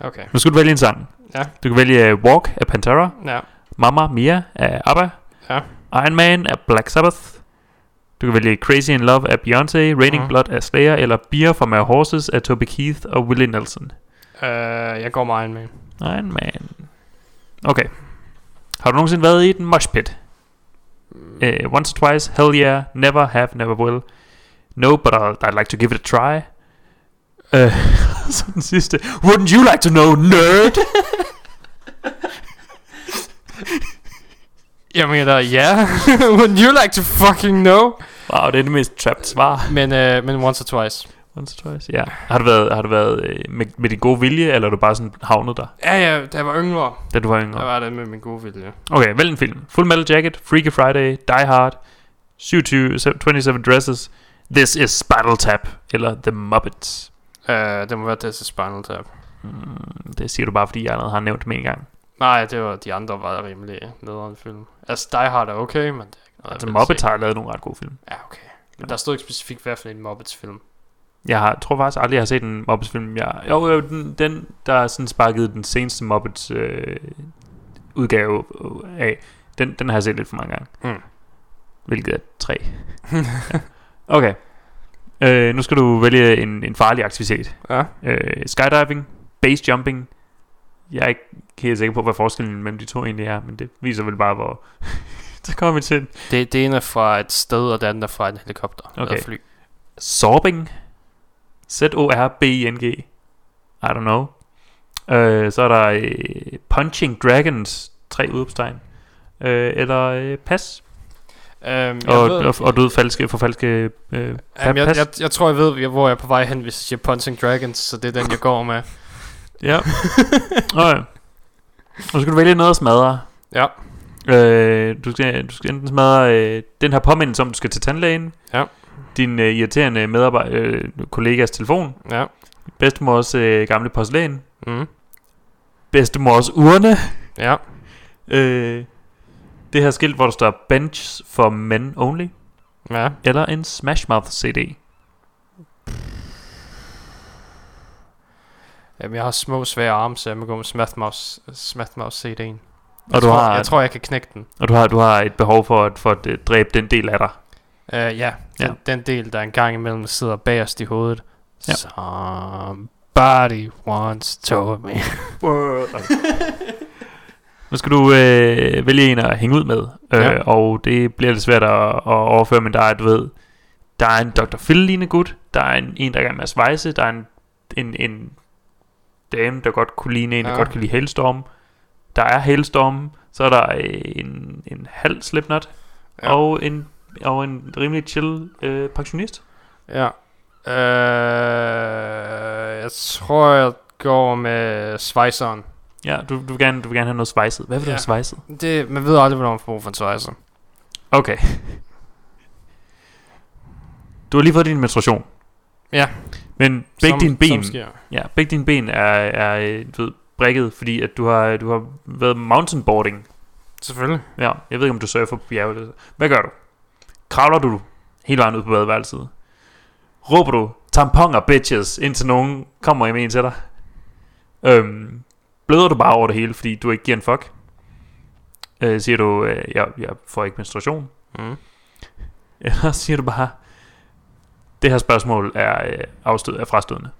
Okay. Nu skal du vælge en sang. Ja. Du kan vælge uh, Walk af Pantera, Ja. Mamma Mia af ABBA, Ja. Iron Man af Black Sabbath. Du kan vælge Crazy in Love af Beyoncé, Raining Mhm. Blood af Slayer, eller Beer from Our Horses af Toby Keith og Willie Nelson. Uh, jeg går med Iron Man. Iron Man. Okay. Har du nogensinde været i den mosh pit? Uh, once or twice, hell yeah, never have, never will. No, but I'd, I'd like to give it a try. Uh, så den sidste. Wouldn't you like to know, nerd? Jeg mener, ja. Wouldn't you like to fucking know? wow, det er det mest trapped svar. Men, uh, men once or twice. Once or twice, ja. Har du været, har du været øh, med, med din gode vilje, eller er du bare sådan havnet der, Ja, ja, da jeg var yngre, da du var der yngre? var det med min gode vilje. Okay, vælg en film. Full Metal Jacket, Freaky Friday, Die Hard, 27, 27 Dresses, This is Spinal Tap, eller The Muppets. Uh, det må være This is Spinal Tap. Mm, det siger du bare, fordi jeg allerede har nævnt dem en gang. Nej, det var de andre var rimelig nederen film. Altså, Die Hard er okay, men det er Altså Muppets har lavet nogle ret gode film. Ja, okay. Men der stod ikke specifikt, hvad for en Muppets film. Jeg har, tror faktisk aldrig, jeg har set en Muppets film. Jeg, jo, jo den, den, der er sådan sparket den seneste Muppets øh, udgave af, den, den har jeg set lidt for mange gange. Mm. Hvilket er tre. ja. Okay. Øh, nu skal du vælge en, en farlig aktivitet. Ja. Øh, skydiving, base jumping. Jeg er ikke helt sikker på, hvad forskellen mellem de to egentlig er, men det viser vel bare, hvor... Så kommer vi til Det, det ene er fra et sted, og det andet er fra en helikopter. Okay. Eller fly. Sorbing. Z-O-R-B-I-N-G. I don't know. Øh, så er der øh, Punching Dragons. Tre udopstegn. Øh, eller øh, pas. Um, jeg Og, ved, og, og død falske, for falske øh, Jamen, jeg, pas. jeg, jeg, tror, jeg ved, hvor jeg er på vej hen, hvis jeg siger Punching Dragons, så det er den, jeg går med. Ja. okay. Nu skal du vælge noget at smadre. Ja. Øh, du, skal, du skal enten smadre øh, den her påmindelse om, du skal til tandlægen. Ja. Din øh, irriterende medarbejder, øh, kollegas telefon. Ja. Bedstemors øh, gamle porcelæn. Mm. Bedstemors urne. Ja. Øh, det her skilt, hvor der står Bench for Men Only. Ja. Eller en Smash Mouth CD. Jamen, jeg har små, svære arme, så jeg må gå med Smash Mouse, Smash Mouse CD'en. Jeg, Og du tror, har, jeg tror, jeg kan knække den. og du har, du har et behov for at, for at øh, dræbe den del af dig. Uh, ja, Ja. den, den del, der en gang imellem sidder bagerst i hovedet. Ja. Somebody once told me. Nu skal du øh, vælge en at hænge ud med, øh, Ja. og det bliver lidt svært at, at overføre, men der er, du ved, der er en Dr. Phil lignende gut, der er en, en der er i gang med at svejse, der er en, en, en dame, der godt kunne ligne en, der Ja. godt kan lide Hailstorm, der er Hailstorm, så er der øh, en, en halv Slipknot, Ja. og, en, og en rimelig chill øh, pensionist. Ja. Uh, jeg tror, jeg går med svejseren. Ja, du, du, vil gerne, du vil gerne have noget svejset. Hvad vil du Ja. have svejset? Det, man ved aldrig, hvornår man får brug for en svejser. Okay. Du har lige fået din menstruation. Ja. Men begge Som- dine ben, Som ja, begge dine ben er, er du ved, brækket, fordi at du har, du har været mountainboarding. Selvfølgelig. Ja, jeg ved ikke, om du surfer på bjerge. eller- Hvad gør du? Kravler du hele vejen ud på badeværelset? Råber du tamponer bitches, indtil nogen kommer med en til dig? Øhm, bløder du bare over det hele, fordi du ikke giver en fuck? Øh, siger du, øh, jeg, jeg får ikke menstruation? Mm. Eller siger du bare, det her spørgsmål er øh, afstød, er frastødende.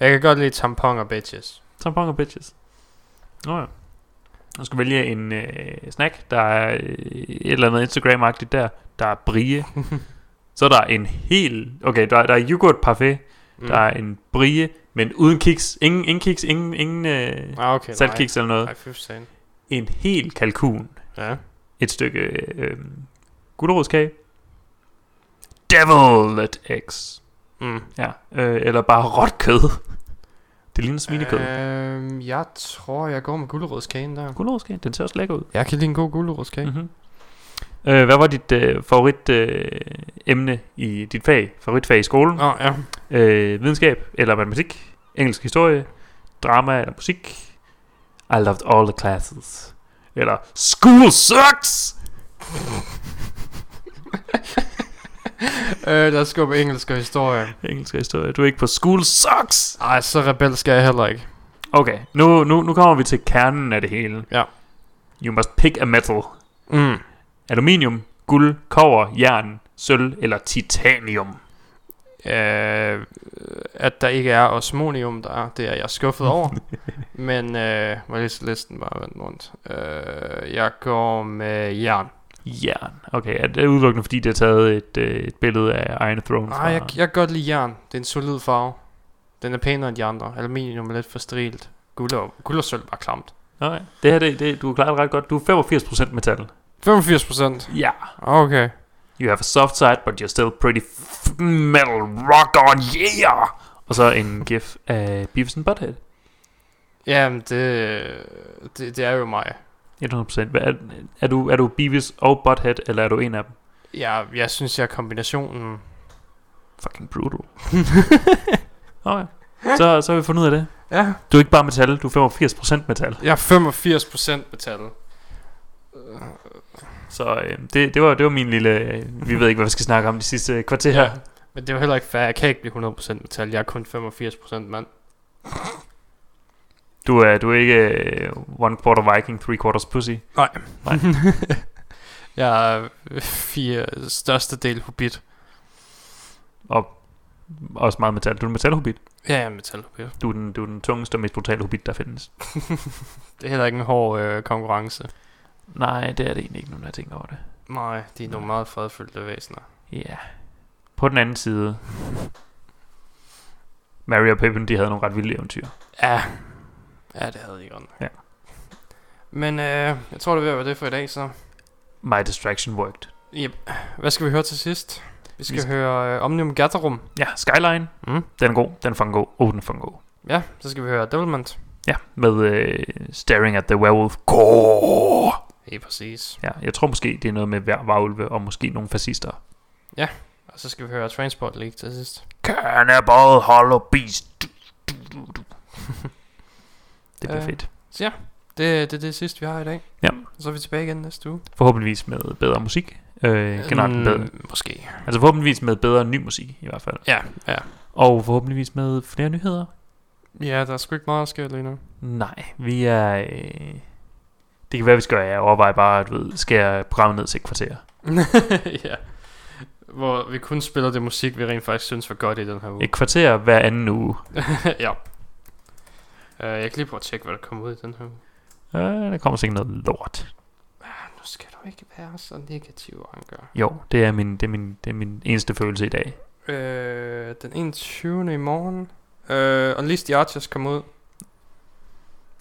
Jeg kan godt lide tamponer bitches. Tamponer bitches. Nå ja. Du skal vælge en øh, snack, der er øh, et eller andet Instagram-agtigt der. Der er brie. Så er der en hel... Okay, der, der er yoghurt parfait. Mm. Der er en brie, men uden kiks. Ingen, ingen kiks, ingen, ingen øh, Ah, okay. saltkiks eller noget. Nej. En hel kalkun. Ja. Et stykke øh, gulerodskage. Deviled eggs. Mm. Ja, øh, eller bare råt kød. Det ligner svinekød. Øh. Øhm, jeg tror, jeg går med gulerodskagen der. Gulerodskage, den ser også lækker ud. Jeg kan lide en god gulerodskage. Mm. Mm-hmm. Øh, hvad var dit øh, favorit øh, emne i dit fag? Favoritfag i skolen? Nå, ja. Øh, videnskab eller matematik? Engelsk historie? Drama eller musik? I loved all the classes. Eller School sucks! øh, lad os gå på engelsk og historie. Engelsk og historie. Du er ikke på School sucks! Ej, så rebel skal jeg heller ikke. Okay, nu, nu, nu kommer vi til kernen af det hele. Ja. You must pick a metal. Mm. Aluminium, guld, kover, jern, sølv eller titanium. Øh, at der ikke er osmonium der, det er jeg skuffet over. Men, øh, må jeg læse listen bare vende rundt. Øh, jeg går med jern. Jern. Okay, er det udelukkende fordi, det er taget et, øh, et billede af Iron Throne? Nej, jeg, jeg kan godt lide jern. Det er en solid farve. Den er pænere end de andre. Aluminium er lidt for sterilt. Guld og, guld og sølv var klamt. Okay. Det her, det, det, du har klaret det ret godt. Du er 85% metal. 85 procent. Ja. Okay. You have a soft side, but you're still pretty metal rock on, yeah! Og så en gif af Beavis and Butthead. Jamen, det, det, det er jo mig. 100%. Hvad er, er, du, er du Beavis og Butthead, eller er du en af dem? Jeg, jeg synes, jeg er kombinationen. Fucking brutal. okay. Så, så har vi fundet ud af det. Ja. Du er ikke bare metal, du er 85% metal. Jeg er 85 procent metal. Så øh, det, det, var, det var min lille... Øh, vi ved ikke, hvad vi skal snakke om de sidste kvarter her. Men det var heller ikke fair. Jeg kan ikke blive 100% metal. Jeg er kun 85% mand. Du er, du er ikke øh, one quarter viking, three quarters pussy. Nej. Nej. jeg er fire største del hobbit. Og også meget metal. Du er en metalhobbit. Ja, jeg er metal hobbit. Du er den, du er den tungeste og mest brutale hobbit, der findes. Det er heller ikke en hård øh, konkurrence. Nej, det er det egentlig ikke, nu når jeg tænker over det. Nej, de er nogle meget fredfyldte væsener. Ja. Yeah. På den anden side... Mary og Pippin, de havde nogle ret vilde eventyr. Ja. Ja, det havde de godt. nok. Ja. Men øh, jeg tror, det vil være det for i dag, så. My distraction worked. Yep. Hvad skal vi høre til sidst? Vi skal, Vi skal- høre øh, Omnium Gatherum. Ja, Skyline. Mm. Den er god. Den er god. Oh, den er god. Ja, så skal vi høre Devilment. Ja, med øh, Staring at the Werewolf. Gore! Helt præcis. Ja, jeg tror måske, det er noget med hver varulve og måske nogle fascister. Og så skal vi høre Transport League til sidst. Cannibal Hollow Beast. Du, du, du. Det bliver Øh. fedt. Det, det er det sidste, vi har i dag. Ja. Så er vi tilbage igen næste uge. Forhåbentligvis med bedre musik. Øh, generelt mm. bedre. Måske. Altså forhåbentligvis med bedre ny musik i hvert fald. Ja, ja. Og forhåbentligvis med flere nyheder. Ja, der er sgu ikke meget at ske lige nu. Nej, vi er... Øh, det kan være, vi skal jeg overveje bare, at ved, skære programmet ned til et kvarter. ja. Hvor vi kun spiller det musik, vi rent faktisk synes var godt i den her uge. Et kvarter hver anden uge. ja. Uh, jeg kan lige prøve at tjekke, hvad der kommer ud i den her uge. Øh, der kommer sikkert noget lort. Nu skal du ikke være så negativ, Anker. Jo, det er min, det er min, det er min eneste følelse i dag. Øh, den 21. i morgen. Øh, Unleash the Archers kom ud.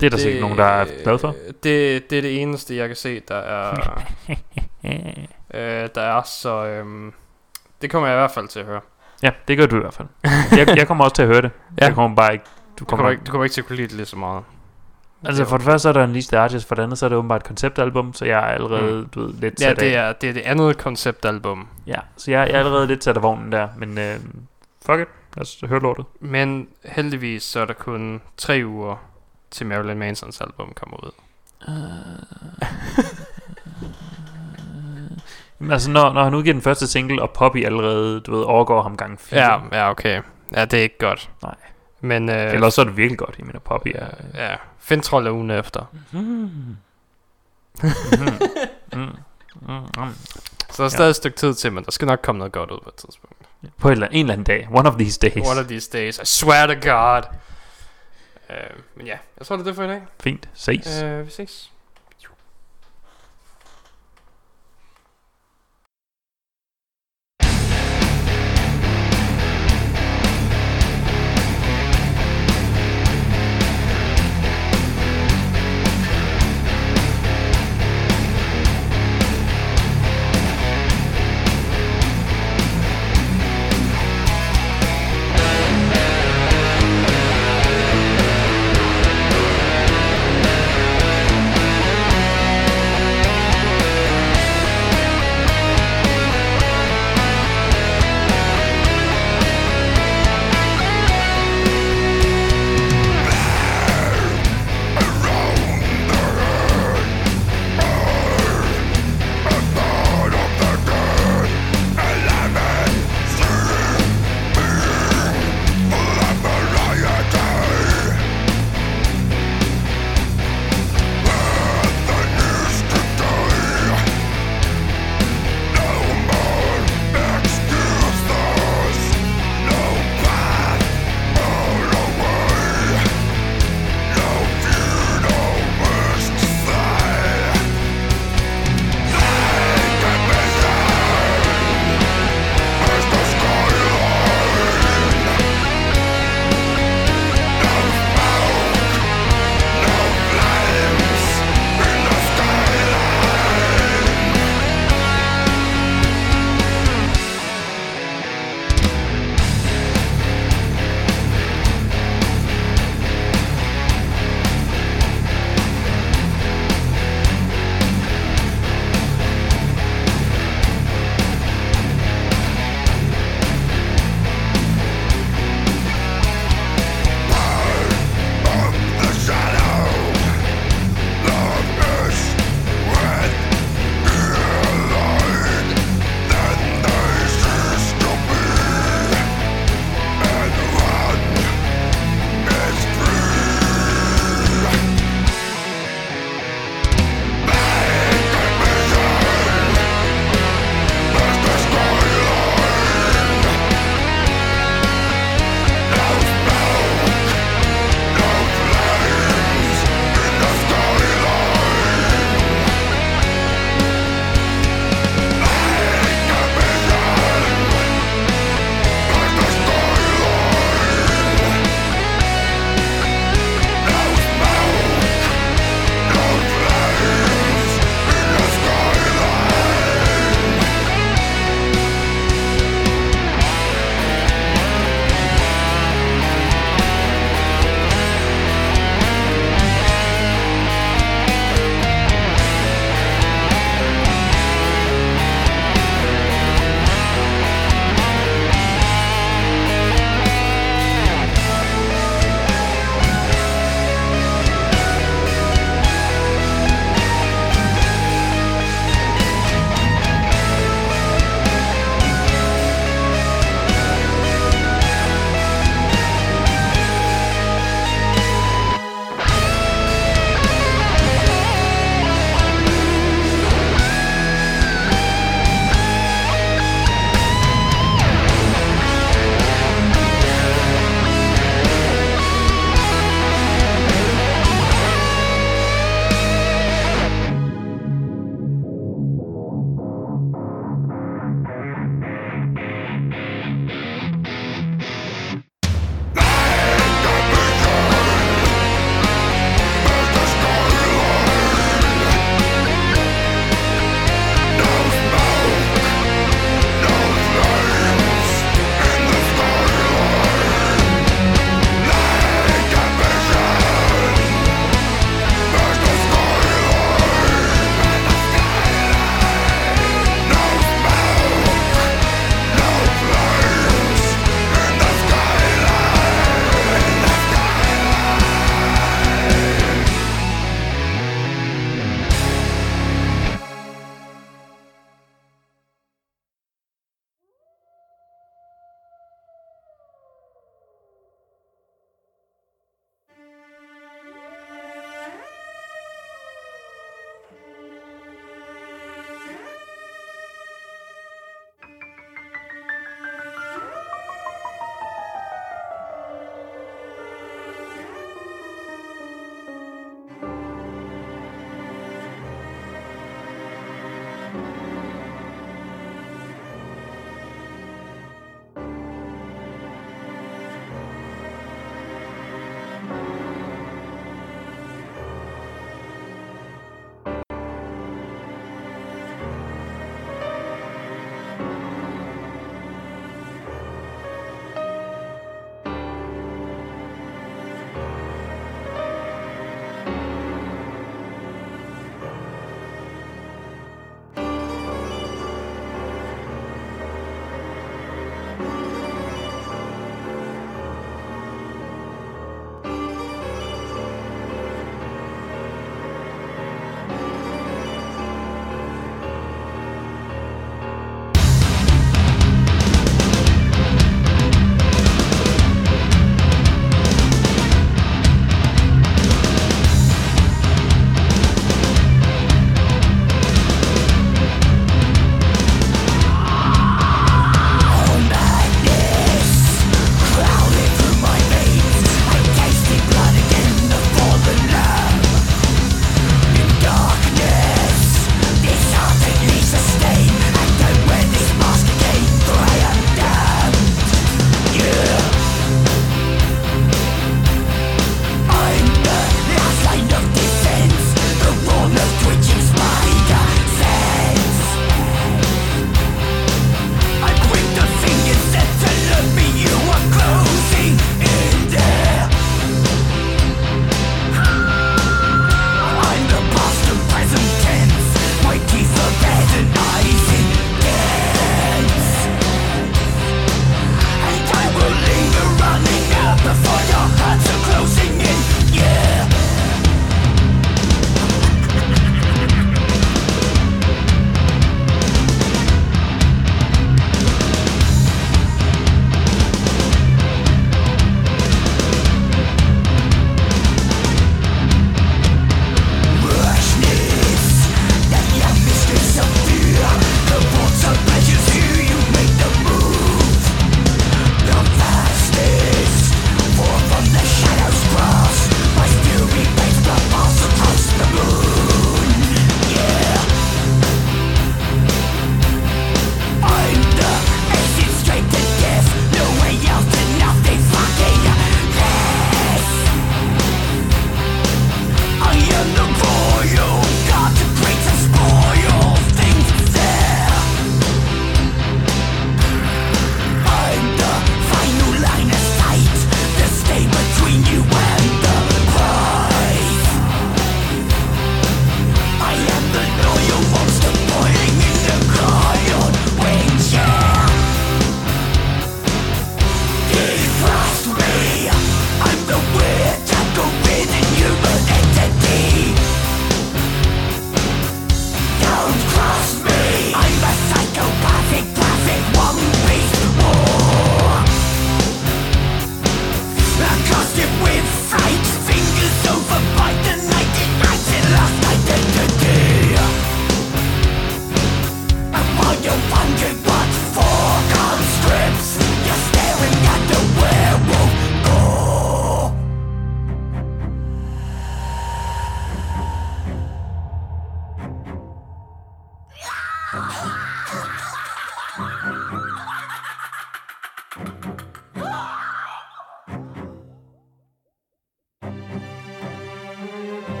Det er der sikkert nogen, der er glad for. Det, det er det eneste, jeg kan se, der er... øh, der er så... Øhm, det kommer jeg i hvert fald til at høre. Ja, det gør du i hvert fald. Jeg, jeg kommer også til at høre det. Ja. Jeg kommer bare ikke... Du Du kommer, ikke, du kommer ikke til at kunne lide det lige så meget. Altså for det første så er der en liste artist, for det andet så er det åbenbart et konceptalbum, så jeg er allerede, mm. du ved, lidt Ja, det er, det er det andet konceptalbum. Ja, så jeg, jeg er allerede lidt sat af vognen der, men øh, fuck it, lad os høre lortet. Men heldigvis så er der kun tre uger til Marilyn Mansons album kommer ud. Jamen, altså når, når han udgiver den første single, og Poppy allerede, du ved, overgår ham gang 4. Ja, ja, okay. Ja, det er ikke godt. Nej. Men øh, Eller så er det virkelig godt, jeg mener, Poppy er... ja, Fintroll er ugen efter. Mm. Mm. Mm. Mm. Mm. Så der er stadig et stykke tid til, men der skal nok komme noget godt ud på et tidspunkt. På en eller, en eller anden dag, one of these days. One of these days, I swear to God. Uh, men ja, jeg tror det er det for i dag. Fint, ses. Uh, vi ses.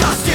Cost